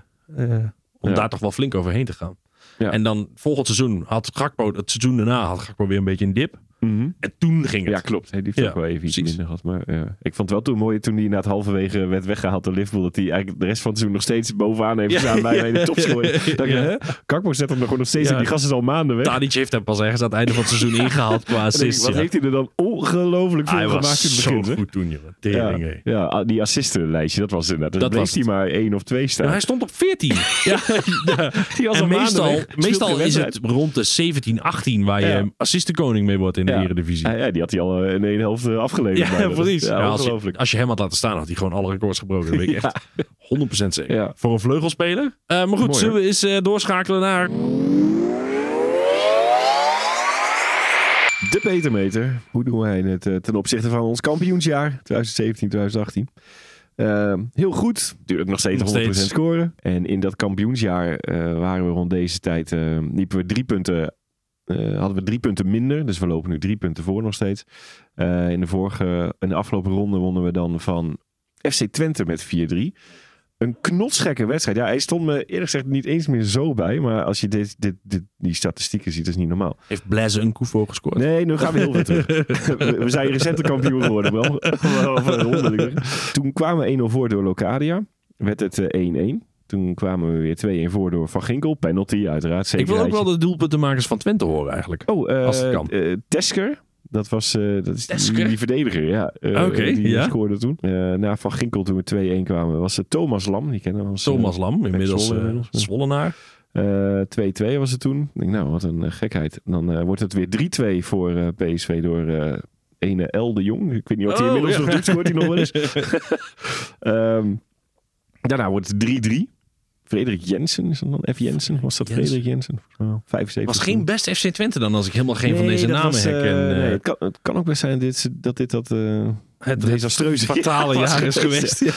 om
Ja.
daar toch wel flink overheen te gaan.
Ja.
En dan volgend seizoen had Gakpo, het seizoen daarna had Gakpo weer een beetje een dip.
Mhm.
En toen ging het.
Ja, klopt. Hey, die heeft
Ja,
ook wel even iets
precies.
minder gehad. Maar ja. ik vond het wel toen mooi toen hij na het halverwege werd weggehaald door Liverpool. Dat hij eigenlijk de rest van het seizoen nog steeds bovenaan heeft
Ja.
gestaan bij de topscorer.
Ja.
Dat ik, hè? Kakpo zet hem nog gewoon nog steeds
Ja.
in. Die gast is al maanden weg.
Tadic heeft hem pas ergens aan het einde van het seizoen ingehaald qua
dan
assists.
wat
ja.
heeft hij er dan ongelooflijk veel
Hij
gemaakt in het
zo
begin. hè?
goed toen, jongen.
Ja,
Tering, hè.
ja, ah, die assistenlijstje, dat was inderdaad.
Dat
Dat bleef
was
hij
het.
maar één of twee staan.
Ja, hij stond op 14. ja, ja.
Die was
En
al maanden
meestal, meestal is het rond de 17, 18 waar je
Ja.
assistenkoning mee wordt in de
Ja.
Eredivisie.
Ja, ja, die had hij al eh, in één helft eh, afgeleverd.
Ja,
bijna.
precies.
Ja,
Ja, als, je, als je hem had laten staan, had hij gewoon alle records gebroken. Dat weet ik echt 100% zeker.
Ja.
Voor een vleugelspeler. Eh, maar goed,
Mooi,
zullen we eens eh, doorschakelen naar...
De Petermeter. Hoe doen wij het ten opzichte van ons kampioensjaar 2017-2018? Ehm, heel goed. Natuurlijk nog steeds
Nog
100%
steeds.
scoren. En in dat kampioensjaar eh, waren we rond deze tijd... eh, liepen we drie punten... eh, hadden we drie punten minder. Dus we lopen nu drie punten voor nog steeds. Eh, in, de vorige, in de afgelopen ronde wonnen we dan van FC Twente met 4-3. Een knotsgekke wedstrijd. Ja, hij stond me eerlijk gezegd niet eens meer zo bij. Maar als je dit, dit, dit, die statistieken ziet, is het niet normaal.
Heeft Blaise een Koufo gescoord?
Nee, nu gaan we heel ver terug. We, zijn recente kampioen geworden, zeg. Toen kwamen we 1-0 voor door Locadia. Werd het eh, 1-1. Toen kwamen we weer 2-1 voor door Van Ginkel. Penalty, uiteraard.
Ik wil ook wel de doelpuntenmakers van Twente horen eigenlijk.
Oh, eh,
Als het kan.
eh, Tesker. Dat was eh, dat is die-
Tesker?
Die, verdediger, ja.
Oké,
die
ja.
scoorde toen. Na Van Ginkel toen we 2-1 kwamen was het Thomas Lam. Die kennen we als...
Thomas Lam, inmiddels
inmiddels.
Zwollenaar.
eh, 2-2 was het toen. Ik denk, nou, wat een gekheid. Dan wordt het weer 3-2 voor PSV door ene L de Jong. Ik weet niet wat hij
Oh,
inmiddels
ja.
nog doet. Scoort hij nog wel eens. Ehm, daarna wordt het 3-3. Frederik Jensen, is dat dan F. Jensen? Was dat
Jensen.
Frederik Jensen? Oh, 75.
Was geen best FC Twente dan, als ik helemaal geen van deze namen
was,
herken.
eh,
eh,
nee, het, kan, het kan ook best zijn dit, dat dit dat eh,
het
desastreuze
fatale
jaar
is
geweest.
Ja.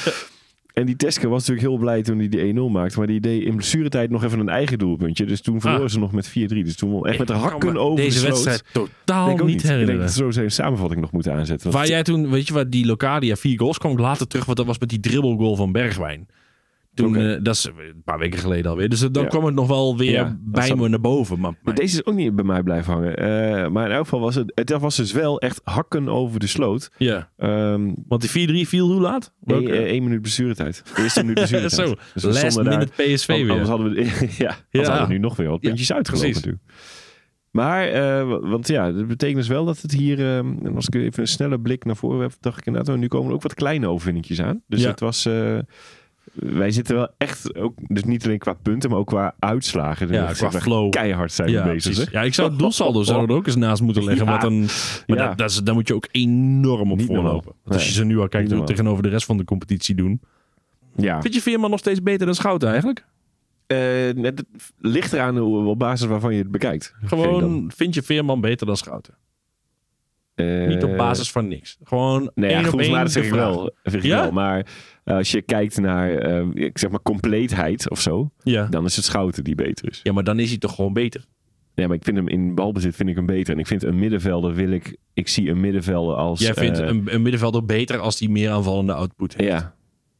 En die Teske was natuurlijk heel blij toen hij die 1-0 maakte. Maar die deed in blessuretijd nog even een eigen doelpuntje. Dus toen verloren
Ah.
ze nog met 4-3. Dus toen echt met de hakken over
Deze wedstrijd
Denk
totaal
ik
niet
Ik denk
herinneren.
dat zo zijn samenvatting nog moeten aanzetten.
Waar jij toen, weet je wat, die Locadia vier goals kwam later terug, want dat was met die dribbelgoal van Bergwijn. Toen, eh, dat is een paar weken geleden alweer. Dus dan
Ja.
kwam het nog wel weer
Ja,
bij me naar boven. Maar, maar-
Deze is ook niet bij mij blijven hangen. Eh, maar in elk geval was het, het was dus wel echt hakken over de sloot.
ja,
Ehm
want die 4-3 viel hoe laat?
één,
Welke?
eh, één minuut blessuretijd. Eerste minuut blessuretijd.
Zo,
Dus we
last
stonden daar-
minute PSV weer.
Anders hadden we, ja,
Ja.
hadden we nu nog weer wat puntjes uitgelopen natuurlijk. Maar, eh, want ja, dat betekent dus wel dat het hier, eh, en als ik even een snelle blik naar voren heb, dacht ik inderdaad, oh, nu komen er ook wat kleine overwinningjes aan. Dus
Ja.
het was, eh, wij zitten wel echt, ook, dus niet alleen qua punten, maar ook qua uitslagen.
Ja, qua flow.
Keihard zijn
ja,
we bezig.
precies. ja, ik zou het doelsaldo zou er ook eens naast moeten leggen.
Ja.
Maar
Ja.
dat, dat is, daar moet je ook enorm op
Niet
voorlopen. Want als je ze nu al kijkt
normaal.
tegenover de rest van de competitie doen.
Ja,
Vind je Veerman nog steeds beter dan Schouten eigenlijk?
Eh, net, het ligt eraan hoe, op basis waarvan je het bekijkt.
Gewoon, vind je Veerman beter dan Schouten?
Eh,
Niet op basis van niks. Gewoon
Nee, ja,
één op
goed,
één
zeg ik wel. Zeg ik
Ja?
wel. Maar eh, als je kijkt naar, eh, ik zeg maar, compleetheid of zo,
Ja.
dan is het Schouten die beter is.
ja, maar dan is hij toch gewoon beter.
Nee, maar ik vind hem in balbezit vind ik hem beter. En ik vind een middenvelder wil ik, ik zie een middenvelder als...
Jij vindt
eh,
een, een middenvelder beter als hij meer aanvallende output heeft.
Ja,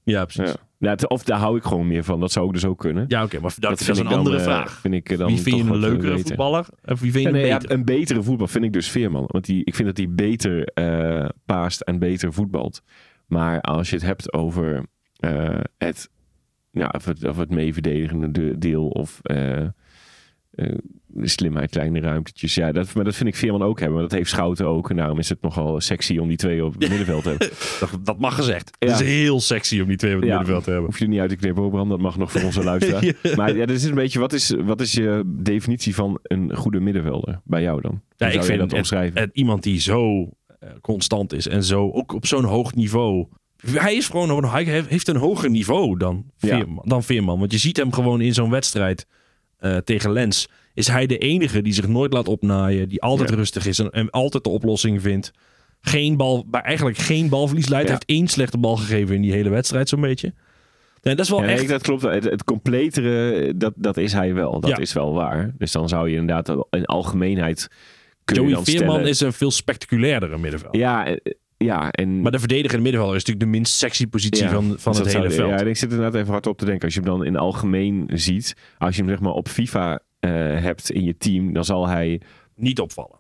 Ja, precies.
ja.
Ja,
Ja, of daar hou ik gewoon meer van. Dat zou ook dus ook kunnen.
oké, maar dat, is een
dan,
andere
eh,
vraag.
Vind ik eh, dan
Wie vind je een
eh,
leukere
beter.
voetballer? Of wie vind je
Ja,
een
nee, ja,
beter?
een betere voetbal vind ik dus Veerman. Want die, ik vind dat hij beter eh, paast en beter voetbalt. Maar als je het hebt over eh, het, ja, of het, of het meeverdedigende de- deel of de slimheid, kleine ruimtetjes. Ja, dat, maar dat vind ik Veerman ook hebben. Maar dat heeft Schouten ook. En daarom is het nogal sexy om die twee op het middenveld te hebben.
Dat, dat mag gezegd.
Ja.
Het is heel sexy om die twee op het
Ja.
middenveld te hebben.
Hoef je er niet uit te knippen, Bram. Dat mag nog voor onze luisteraar.
Ja.
Maar ja, dat is een beetje, wat is, wat is je definitie van een goede middenvelder bij jou dan? Hoe
Ja,
zou
ik vind
dat
het-
omschrijven?
het- iemand die zo constant is en zo ook op zo'n hoog niveau. Hij is gewoon hij heeft- een hoger niveau dan
Ja.
Veerman, dan Veerman. Want je ziet hem gewoon in zo'n wedstrijd eh, tegen Lens. Is hij de enige die zich nooit laat opnaaien. Die altijd
Ja.
rustig is en, en altijd de oplossing vindt. Geen bal, bij eigenlijk geen balverlies leidt.
Ja.
Hij heeft één slechte bal gegeven in die hele wedstrijd zo'n beetje. Nee, dat is wel
Ja,
echt...
dat klopt. Het, het completere, dat, dat is hij wel. Dat
Ja.
is wel waar. Dus dan zou je inderdaad in algemeenheid
Joey Veerman
stellen...
is een veel spectaculairder middenveld.
Ja, eh, ja, en...
Maar de verdedigende middenvelder is natuurlijk de minst sexy positie
ja,
van, van
dus
het
dat
hele
zou-
veld.
Ja, en ik zit inderdaad even hard op te denken. Als je hem dan in algemeen ziet, als je hem zeg maar op FIFA eh, hebt in je team, dan zal hij...
Niet opvallen.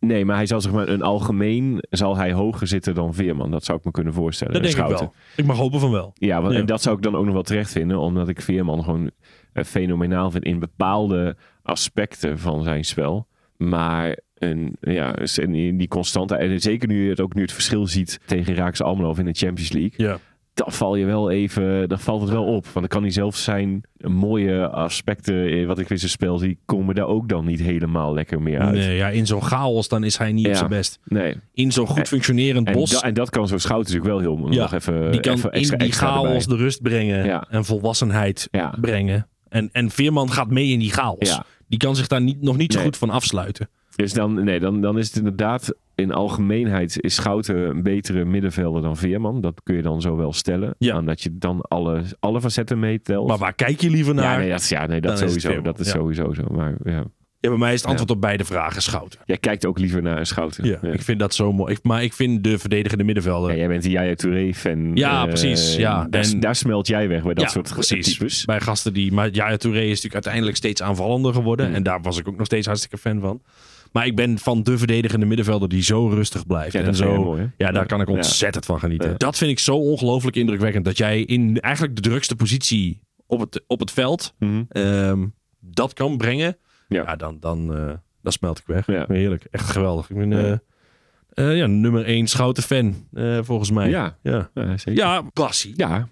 Nee, maar hij zal zeg maar een algemeen zal hij hoger zitten dan Veerman. Dat zou ik me kunnen voorstellen.
Dat denk ik wel. Ik mag hopen van wel.
Ja, want,
Ja.
en dat zou ik dan ook nog wel terecht vinden, omdat ik Veerman gewoon eh, fenomenaal vind in bepaalde aspecten van zijn spel. Maar een, ja, en in die constante, en zeker nu je het ook nu het verschil ziet tegen Raakse Almelo in de Champions League,
Ja.
dan val je wel even, dan valt het wel op. Want dan kan hij zelf zijn mooie aspecten, eh, wat ik in zijn spel zie, komen daar ook dan niet helemaal lekker meer uit.
Nee, ja, in zo'n chaos dan is hij niet op zijn best.
Nee.
In zo'n goed functionerend
En,
bos,
da- en dat kan zo'n schout natuurlijk wel heel
Ja,
nog even,
die kan
even
in
extra,
die
extra
chaos
erbij.
de rust brengen
Ja.
en volwassenheid brengen. En, en Veerman gaat mee in die chaos.
Ja.
Die kan zich daar niet, nog niet zo
Nee.
goed van afsluiten.
Dus dan, nee, dan, dan is het inderdaad in algemeenheid is Schouten een betere middenvelder dan Veerman. Dat kun je dan zo wel stellen.
Ja.
Omdat je dan alle, alle facetten meetelt.
Maar waar kijk je liever naar?
ja, nee, dat, is- ja, nee, dat
Dan
sowieso. Dat is
ja.
sowieso zo. Maar ja.
Bij mij is het antwoord op beide vragen Schouten.
Jij kijkt ook liever naar Schouten.
Ja, Ik vind dat zo mooi. Ik, maar ik vind de verdedigende middenvelder...
Ja, jij bent een Yaya Touré-fan.
Ja,
Eh,
precies, ja.
Daar,
En-
daar smelt jij weg bij dat
Ja,
soort
precies.
types.
Bij gasten die... Maar ja, Touré is natuurlijk uiteindelijk steeds aanvallender geworden.
Mm.
En daar was ik ook nog steeds hartstikke fan van. Maar ik ben van de verdedigende middenvelder die zo rustig blijft.
Ja,
en zo,
mooi?
Ja, daar
Ja.
kan ik
Ja.
ontzettend van genieten.
Ja.
Dat vind ik zo ongelooflijk indrukwekkend. Dat jij in eigenlijk de drukste positie op het, op het veld
Mhm.
ehm, dat kan brengen, ja.
Ja.
dan, dan, eh, dan smelt ik weg.
Ja.
Heerlijk, echt geweldig. Ik ben eh,
Ja.
eh, ja, nummer 1 Schouten fan, eh, volgens mij.
Ja.
ja.
Ja, zeker.
Ja.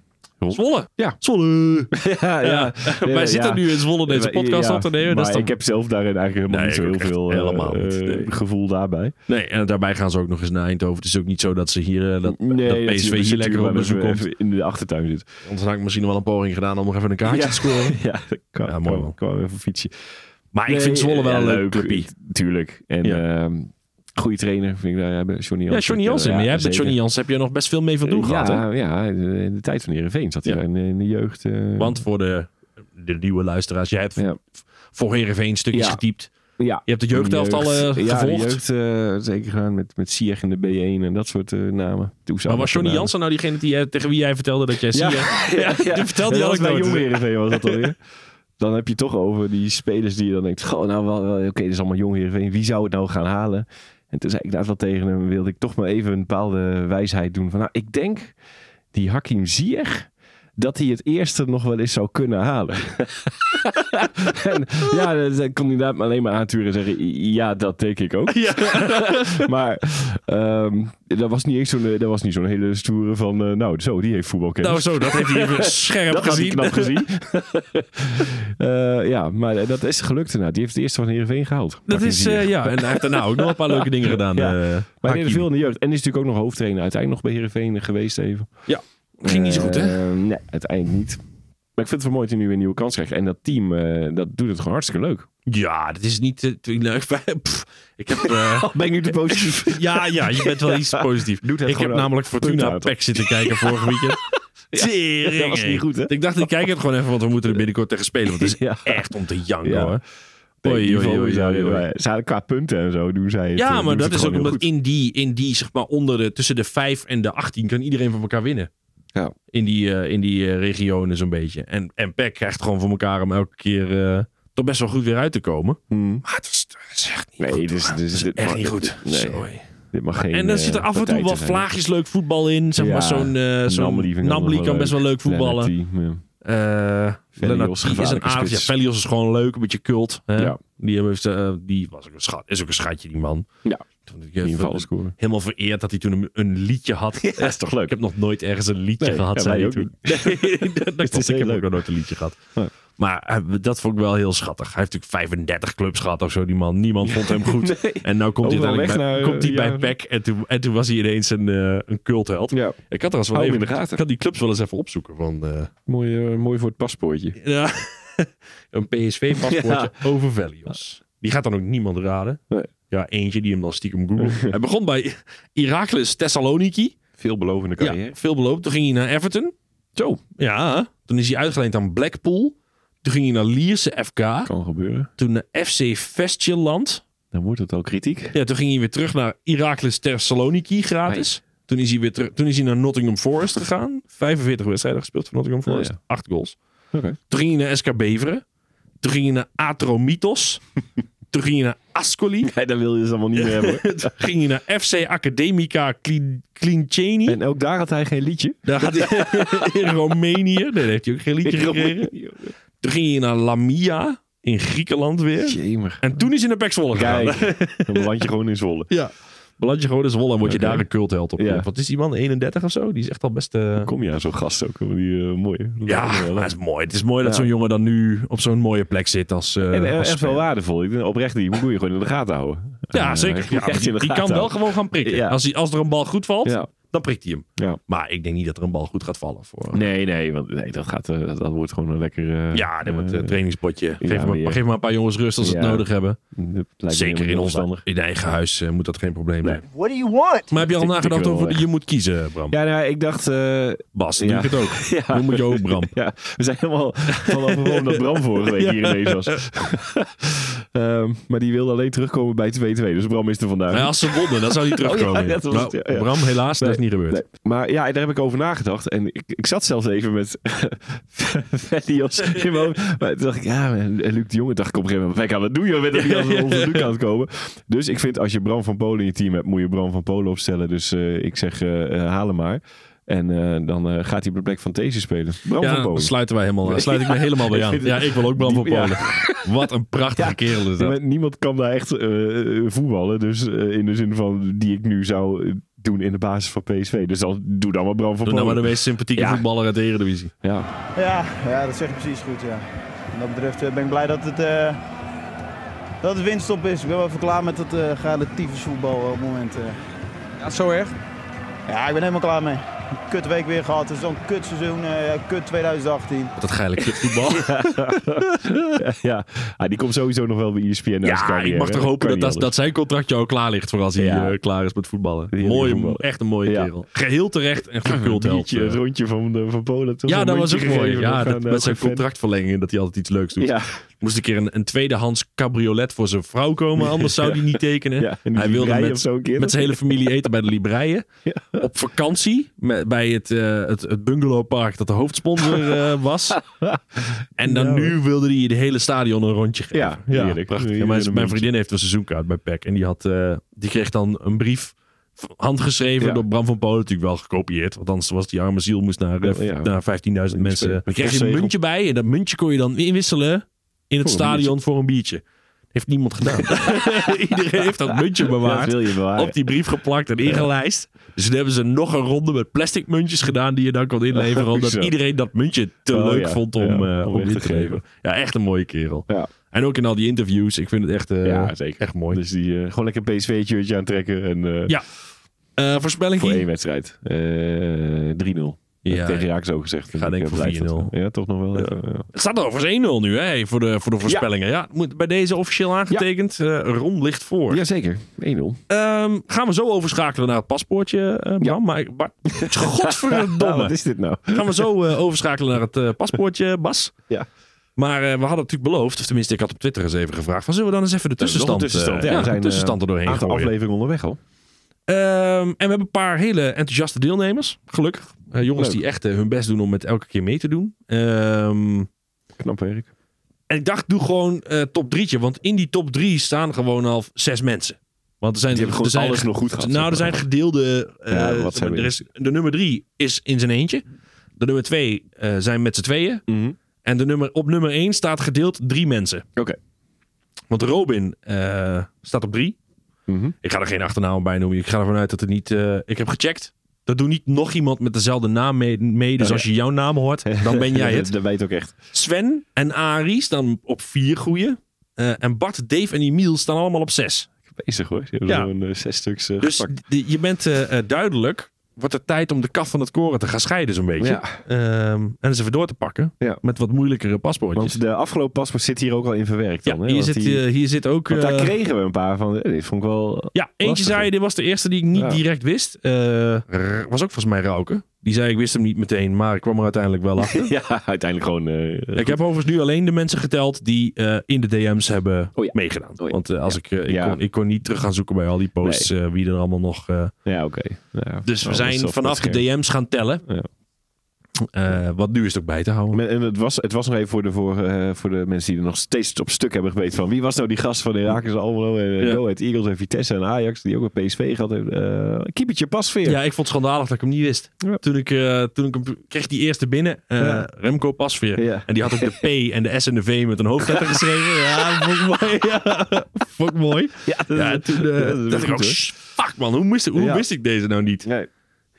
Zwolle.
Ja.
Zwolle.
ja,
Ja. Wij zitten nu in Zwolle deze podcast
ja,
op te nemen.
Maar
Dat is dan...
ik heb zelf daarin eigenlijk helemaal
Nee,
niet zo heel veel
helemaal
eh,
niet. Nee.
gevoel daarbij.
Nee, en daarbij gaan ze ook nog eens naar Eindhoven. Het is ook niet zo dat ze hier, eh, dat,
Nee,
dat PSV hier lekker op bezoek komt.
in de achtertuin zit.
Anders had ik misschien wel een poging gedaan om nog even een kaartje te scoren.
Ja, dat kan,
Ja, mooi, man.
kan even fietsen.
Maar ik vind Zwolle wel een leuk clubje.
Tuurlijk. En
Ja.
ehm goede trainer vind ik daar hebben. Johnny
Ja,
Jansen.
Johnny Jansen. maar jij hebt met. Johnny Jansen heb je nog best veel mee van doen
Eh,
gehad. Hè?
Ja, ja, in de tijd van Heerenveen zat hij
Ja.
in, de- in de jeugd. eh,
Want voor de, de nieuwe luisteraars, jij hebt
Ja.
voor Heerenveen stukjes
Ja.
getypt.
ja,
Je hebt de jeugdelftal
jeugd-
eh,
ja,
gevolgd.
de jeugd eh, zeker gedaan met, met Sieg in de B1 en dat soort namen.
Maar was Johnny. Jansen nou diegene die, tegen wie jij vertelde dat jij
Ja,
zie?
ja, ja.
Die vertelde ook
was bij. Jong Heerenveen was dat alweer. Dan heb je toch over die spelers die je dan denkt, goh, nou oké, dit is allemaal Jong Heerenveen. Wie zou het nou gaan halen? En toen zei ik daar wel tegen hem, wilde ik toch maar even een bepaalde wijsheid doen. Van, nou, ik denk die Hakim Ziyech, dat hij het eerste nog wel eens zou kunnen halen. en, ja, dan kon hij inderdaad alleen maar aanturen en zeggen, ja, dat denk ik ook.
Ja.
maar ehm, dat was niet eens zo'n, dat was niet zo'n hele stoere van, eh, nou, zo, die heeft voetbalkennis.
Nou zo, dat heeft hij even scherp
Dat
gezien.
knap gezien. Eh, ja, maar dat is gelukt inderdaad. Die heeft het eerste van Heerenveen gehaald.
Dat is, eh, ja, en hij heeft daarna ook nog een paar leuke dingen gedaan.
Ja.
eh,
Maar hij deed veel in de jeugd. En is natuurlijk ook nog hoofdtrainer uiteindelijk nog bij Heerenveen geweest even.
Ging niet zo goed, hè?
Eh, nee, uiteindelijk niet. Maar ik vind het wel mooi dat hij nu een nieuwe kans krijgt. En dat team, eh, dat doet het gewoon hartstikke leuk.
Ja, dat is niet... nou, Pff, ik heb... eh,
Ben ik nu te positief?
ja, ja, je bent wel iets positief.
Doet het
ik heb namelijk Fortuna. Pack zitten kijken vorige weekend. Tering,
dat was niet goed, hè?
Ik dacht, ik kijk het gewoon even, want we moeten er binnenkort tegen spelen. Want het is
Ja.
echt om te janken,
Ja.
hoor. Oei, oei, oei,
is-
oei, oei.
Ze hadden qua punten en zo doen zij het.
Ja, maar dat
het
is ook omdat in die, in die, zeg maar, onder de, tussen de 5 en de 18 kan iedereen van elkaar winnen.
Ja.
In die, eh, in die eh, regionen zo'n beetje. En, en PEC krijgt gewoon voor elkaar om elke keer eh, toch best wel goed weer uit te komen.
Hmm.
Maar het is, het is echt niet
Nee,
goed. hoor.
dus
Het is
dit
echt
mag-
niet goed.
nee. Dit mag geen,
en dan zit er af en toe wel vlaagjes leuk voetbal in. Zeg
Ja,
maar zo'n uh, zo'n
wel
kan best wel leuk voetballen.
Ja. Velios,
is een aardig. Ja. Velios is gewoon leuk, een beetje cult. Hè?
Ja.
Die, heeft, die was ook een schat, is ook een schatje, die man.
Ja.
Toen ik, eh, helemaal vereerd dat hij toen een, een liedje had.
Ja, is toch leuk?
Ik heb nog nooit ergens een liedje
Nee,
gehad.
ja,
zei hij
ook
toen. Nee, dat, dat
is.
Ik heb ook nog nooit een liedje gehad. Maar eh, dat vond ik wel heel schattig. Hij heeft natuurlijk 35 clubs gehad of zo, die man. Niemand vond hem goed.
Nee.
En nou komt hij,
Overal
bij,
naar,
komt hij
ja.
bij PEC. En toen, en toen was hij ineens een, eh, een cultheld.
Ja,
Ik had er als wel even,
in de gaten.
Ik had die clubs wel eens even opzoeken. Van, eh,
mooi, eh, mooi voor het paspoortje.
ja, een PSV-paspoortje over Velios. Die gaat dan ook niemand raden.
Nee.
Ja, eentje die hem dan stiekem googelt. hij begon bij Heracles Thessaloniki.
Veelbelovende carrière.
Ja, veel beloofd. Toen ging hij naar Everton. Zo. Ja. Toen is hij uitgeleend aan Blackpool. Toen ging hij naar Lierse FK.
Kan gebeuren.
Toen naar FC Vestjeland.
Dan wordt het al kritiek.
Ja, toen ging hij weer terug naar Heracles Thessaloniki gratis. Toen is hij weer terug. Toen is hij naar Nottingham Forest gegaan. 45 wedstrijden gespeeld voor Nottingham Forest.
Oh, ja.
8 goals. Toen ging hij naar SK Beveren. Toen ging hij naar Atromitos. Toen ging hij naar Ascoli.
Nee, dan wil je het allemaal niet meer hebben. hoor.
Toen ging hij naar FC Academica Klinceni.
En ook daar had hij geen liedje.
Daar had hij in Roemenië. Nee, daar heeft hij ook geen liedje gekregen. Toen ging hij naar Lamia in Griekenland weer.
Jemer.
En toen is hij naar Pek Zwolle gegaan.
Kijk, dan beland je gewoon in Zwolle.
Ja. Beland je gewoon in Zwolle en word je daar een cultheld op.
Ja.
Wat is die man? 31 of zo? Die is echt al best... eh,
Kom je aan zo'n gast ook. Die uh, mooi.
Ja, dat is mooi. Het is mooi dat zo'n jongen dan nu op zo'n mooie plek zit als,
En eh,
als
echt wel waardevol. Ik denk, Oprecht, die moet je gewoon in de gaten houden.
Ja, zeker. Ja, die kan wel gewoon gaan prikken. Als, hij, als er een bal goed valt,
Ja.
Dan prikt hij hem.
Ja.
Maar ik denk niet dat er een bal goed gaat vallen. Voor...
Nee, nee, want nee, dat, gaat, eh, dat, dat wordt gewoon een lekker... eh,
Ja, dat wordt
eh,
een trainingspotje. Geef,
ja,
maar,
weer.
geef maar een paar jongens rust als ze het nodig hebben. Zeker in, ons, in eigen huis moet dat geen probleem
Nee.
zijn.
What do you want?
Maar heb je al nagedacht over de je moet kiezen, Bram?
Ja, nou, ik dacht... eh,
Bas, dan
ja.
doe ik het ook.
ja,
Hoe moet je ook, Bram?
Ja, we zijn helemaal van overwonnen dat Bram vorige week hier ineens was. Ehm, maar die wilde alleen terugkomen bij 2-2. Dus Bram is er vandaag.
Ja, als ze wonnen, dan zou hij terugkomen.
Oh ja.
Bram, helaas, niet gebeurd.
Nee. Maar ja, daar heb ik over nagedacht. En ik, ik zat zelfs even met Velios in mijn. Maar toen dacht ik, ja, en Luc de Jonge dacht ik op een gegeven moment, "Wij gaan wat doen joh, met dat als onze Luc aan het komen. Dus ik vind, als je Bram van Polen in je team hebt, moet je Bram van Polen opstellen. Dus eh, ik zeg, eh, eh, haal hem maar. En eh, dan eh, gaat hij op de plek van These spelen. Bram
Ja,
van
dan
Boven.
sluiten wij helemaal, dan sluit ik me helemaal bij
Ik
aan. Ja, ik wil ook Bram van
ja.
Polen. Wat een prachtige
Ja.
kerel is dat.
Niemand kan daar echt eh, voetballen. Dus eh, in de zin van die ik nu zou doen in de basis van PSV. Dus dan doe dan maar Bram van
Doe nou maar de meest sympathieke
Ja.
voetballer uit de Eredivisie.
Ja.
Ja, ja, dat zeg je precies goed. Ja. Wat dat betreft eh, ben ik blij dat het, eh dat het winststop is. Ik ben wel even klaar met dat uh, relatieve voetbal op het moment. eh.
Ja, zo erg?
Ja, ik ben helemaal klaar mee. Een kut week weer gehad. Zo'n kut seizoen. eh, ja, kut 2018.
Wat dat geile kutvoetbal.
ja, ja. Ah, die komt sowieso nog wel bij ESPN.
Ja,
carrière,
ik mag toch hopen dat, dat, zijn contractje al klaar ligt voor als hij
Ja.
eh, klaar is met voetballen.
Heerlijk
Mooie,
voetbal.
echt een mooie
Ja.
kerel. Geheel terecht en
Een
cultheld.
biertje, het rondje van, de, van Polen. toch?
Ja, dat was ook mooi. Ja, dat,
eh,
met zijn contractverlenging dat hij altijd iets leuks doet.
Ja,
Moest een keer een, een tweedehands cabriolet voor zijn vrouw komen, anders zou hij niet tekenen.
ja. En die
Hij wilde met-
zo keer.
Met zijn hele familie eten bij de Libreien.
Ja.
Op vakantie met, bij het, eh, het, het bungalowpark dat de hoofdsponsor eh, was. En dan
Ja,
nu wilde hij de hele stadion een rondje geven.
Ja, heerlijk.
prachtig. Mijn, vriendin heeft een seizoenkaart bij PEC. En die, had, eh, die kreeg dan een brief handgeschreven
Ja.
door Bram van Polen. Natuurlijk wel gekopieerd. Want anders was die arme ziel moest naar,
Ja.
naar 15.000 mensen. Dan kreeg je een muntje bij. En dat muntje kon je dan inwisselen in het
Voor
stadion voor een biertje. Heeft niemand gedaan. Iedereen heeft dat muntje
dat
bewaard
wil je bewaren.
op die brief geplakt en ingelijst. Dus toen hebben ze nog een ronde met plastic muntjes gedaan die je dan kon inleveren. Omdat iedereen dat muntje te
Oh,
leuk
ja.
vond om,
Ja,
eh,
om weg
in
te
geven. Ja, echt een mooie kerel.
Ja.
En ook in al die interviews. Ik vind het echt, eh,
ja, zeker.
echt mooi.
Dus die eh, gewoon lekker een PSV-shirtje aantrekken. En, eh,
Ja. Eh, voorspelling
Voor één wedstrijd. Eh 3-0.
Ja,
tegen Raak zo gezegd.
ga
Ik
denk
heb
voor
het
4-0.
Ja, toch nog wel even. ja.
Het staat overigens 1-0 nu hè, voor, de, voor de voorspellingen. Ja. moet bij deze officieel aangetekend. Eh Ron ligt voor.
Jazeker, 1-0.
Ehm, gaan we zo overschakelen naar het paspoortje, eh Bram.
Ja.
Maar, ik- maar
Nou,
godverdomme.
wat is dit nou?
Gaan we zo eh, overschakelen naar het eh, paspoortje, Bas.
Ja.
Maar eh, we hadden natuurlijk beloofd, of tenminste ik had op Twitter eens even gevraagd, van zullen we dan eens even de tussenstand,
tussenstand.
eh,
Ja,
de tussenstand er
Een
doorheen gooien.
afleveringen onderweg al.
Ehm, en we hebben een paar hele enthousiaste deelnemers, gelukkig. Eh, jongens
Leuk.
die echt eh, hun best doen om met elke keer mee te doen. Ehm,
Knap werk.
en ik dacht, doe gewoon eh, top drietje, want in die top drie staan gewoon al zes mensen. Want er zijn,
Die hebben
er
gewoon
zijn,
alles nog goed gehad.
Nou, er zijn gedeelde.
Ja, wat zijn
er is, de nummer drie is in zijn eentje. De nummer twee zijn met z'n tweeën.
Mhm.
En de nummer, op nummer één staat gedeeld drie mensen.
Oké.
Want Robin staat op drie.
Mhm.
Ik ga er geen achternaam bij noemen. Ik ga ervan uit dat het niet. eh, ik heb gecheckt. Dat doet niet nog iemand met dezelfde naam mee. mee. Dus
Oh,
als je jouw naam hoort, dan ben jij het.
Dat, weet ook echt.
Sven en Arie staan op vier goeie. Eh, en Bart, Dave en Emiel staan allemaal op zes.
Bezig hoor. Je hebt
Ja.
zo'n eh, zes stuks
Dus je bent duidelijk. Wordt het tijd om de kaf van het koren te gaan scheiden, zo'n beetje.
Ja.
Ehm, en eens even door te pakken.
Ja.
Met wat moeilijkere paspoortjes.
Want de afgelopen paspoort zit hier ook al in verwerkt
ja,
dan. hè?
hier, zit,
die-
eh, hier zit ook.
want daar
eh,
kregen we een paar van. eh, Dit vond ik wel...
ja, eentje zei, dit was de eerste die ik niet direct wist. Was ook volgens mij Rauke. Die zei, ik wist hem niet meteen, maar ik kwam er uiteindelijk wel achter.
Ja, uiteindelijk gewoon... eh,
ik heb overigens nu alleen de mensen geteld die eh, in de DM's hebben
Oh ja.
meegedaan.
Oh ja.
Want eh, als
Ja.
ik, ik,
Ja.
kon, ik kon niet terug gaan zoeken bij al die posts wie er allemaal nog...
Ja, oké.
Dus we
wel
zijn vanaf de. DM's gaan tellen. Eh, wat nu is het ook bij te houden.
En het was, het was nog even voor de, voor, eh, voor de mensen die er nog steeds op stuk hebben gebeten van wie was nou die gast van Herakles Almelo en
Ja.
Go Ahead Eagles en Vitesse en Ajax die ook een PSV gehad heeft. Eh Keepertje Pasveer.
Ja, ik vond het schandalig dat ik hem niet wist.
Ja.
Toen, ik, toen ik hem kreeg die eerste binnen,
Ja.
Remco Pasveer. En die had ook de P en de S en de V met een hoofdletter geschreven. Ja, vond ik mooi. Vond mooi.
Ja, dat
toen dacht ik ook,
hoor.
"Shh, fuck man, hoe, wist, hoe wist ik deze nou niet?
Nee.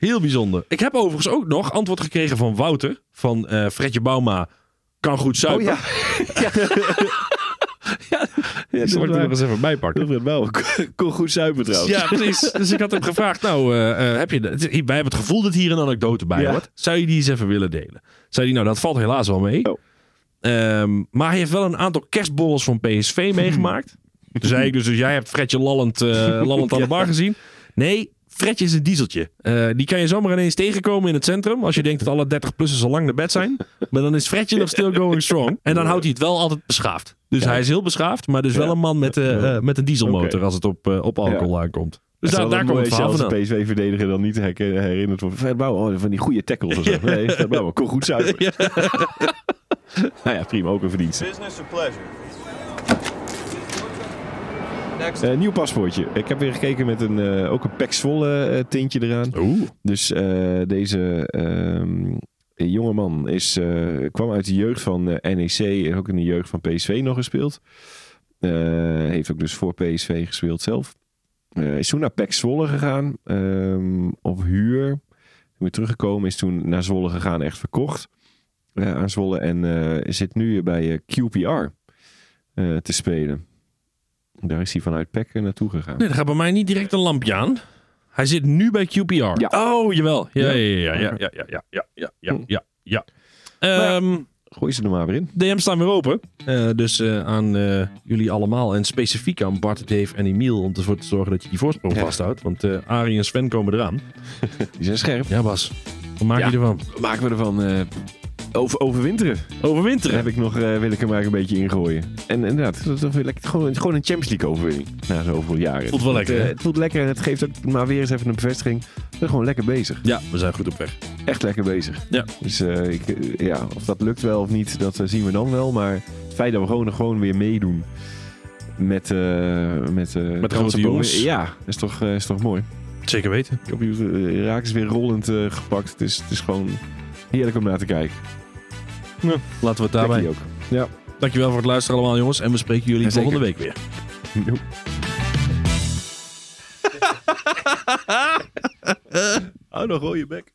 Heel bijzonder. Ik heb overigens ook nog antwoord gekregen van Wouter, van eh Fredje Bauma. Kan goed zuipen.
Oh ja. ja. ja,
ik er nog eens even bij pakken.
wel. Kon goed zuipen trouwens.
Ja, precies. Dus ik had hem gevraagd, nou, eh, eh, heb je, de- wij hebben het gevoel dat hier een anekdote bij
Ja.
hoort. Zou je die eens even willen delen? Zei hij, nou, dat valt helaas wel mee.
Oh.
Ehm, maar hij heeft wel een aantal kerstborrels van PSV meegemaakt. Toen zei ik dus, dus jij hebt Fredje lallend, lallend aan de bar gezien. Nee, Fredje is een dieseltje. Eh, die kan je zomaar ineens tegenkomen in het centrum. Als je denkt dat alle 30-plussers al lang naar bed zijn. Maar dan is Fredje nog still going strong. En dan houdt hij het wel altijd beschaafd. Dus hij is heel beschaafd, maar dus wel een man met, eh, eh, met een dieselmotor als het op, op alcohol aankomt. Dus daar, daar komt het verhaal
de PSV-verdediger dan niet herinnerd wordt. Fred Bouw, oh, van die goede tackles of zo. Nee, Fred Bouw, kon goed zuipen. nou ja, prima, ook een verdienste.
Business or pleasure?
Eh, nieuw paspoortje. Ik heb weer gekeken met een, eh, ook een Pek Zwolle eh, tintje eraan.
Oeh.
Dus eh, deze ehm jonge man is, eh, kwam uit de jeugd van NEC en ook in de jeugd van PSV nog gespeeld. Eh, heeft ook dus voor PSV gespeeld zelf. Eh, is toen naar Pek Zwolle gegaan ehm, op huur. Weer teruggekomen, is toen naar Zwolle gegaan, echt verkocht eh, aan Zwolle. En eh, zit nu bij QPR eh, te spelen. Daar is hij vanuit Pek eh, naartoe gegaan.
Nee, er gaat bij mij niet direct een lampje aan. Hij zit nu bij QPR.
Ja.
Oh, jawel. Ja,
Ja.
ja, ja, ja, ja, ja, ja, ja, ja, ja,
Hm.
ja, ja.
ja.
Ehm,
Gooi ze er maar weer in.
DM's staan weer open. Eh, dus eh, aan eh, jullie allemaal en specifiek aan Bart, Dave en Emiel om ervoor te zorgen dat je die voorsprong
Ja.
vasthoudt. Want eh Arie en Sven komen eraan.
Die zijn scherp.
Ja, Bas. Wat maak
Ja.
je ervan?
Wat maken we ervan? Over, overwinteren. Daar
Overwinteren.
heb ik nog, eh, wil ik er maar een beetje ingooien. En inderdaad, dat is toch weer lekker, gewoon, gewoon een Champions League overwinning. Na zoveel jaren.
Voelt wel
Het,
lekker,
eh? Het voelt lekker en het geeft ook maar weer eens even een bevestiging. We zijn gewoon lekker bezig.
Ja, we zijn goed op weg.
Echt lekker bezig.
Ja.
Dus eh, ik, ja, of dat lukt wel of niet, dat zien we dan wel. Maar het feit dat we gewoon, gewoon weer meedoen met, met,
Met grote jongens.
Ja, is toch, is toch mooi.
Zeker weten.
Uh, Raak is weer rollend gepakt. Het is, het is gewoon heerlijk om naar te kijken.
Laten we het daarbij.
Ook.
Dankjewel voor het luisteren allemaal jongens. En we spreken jullie
Ja,
volgende week weer.
Joep. Hou nog rode bek.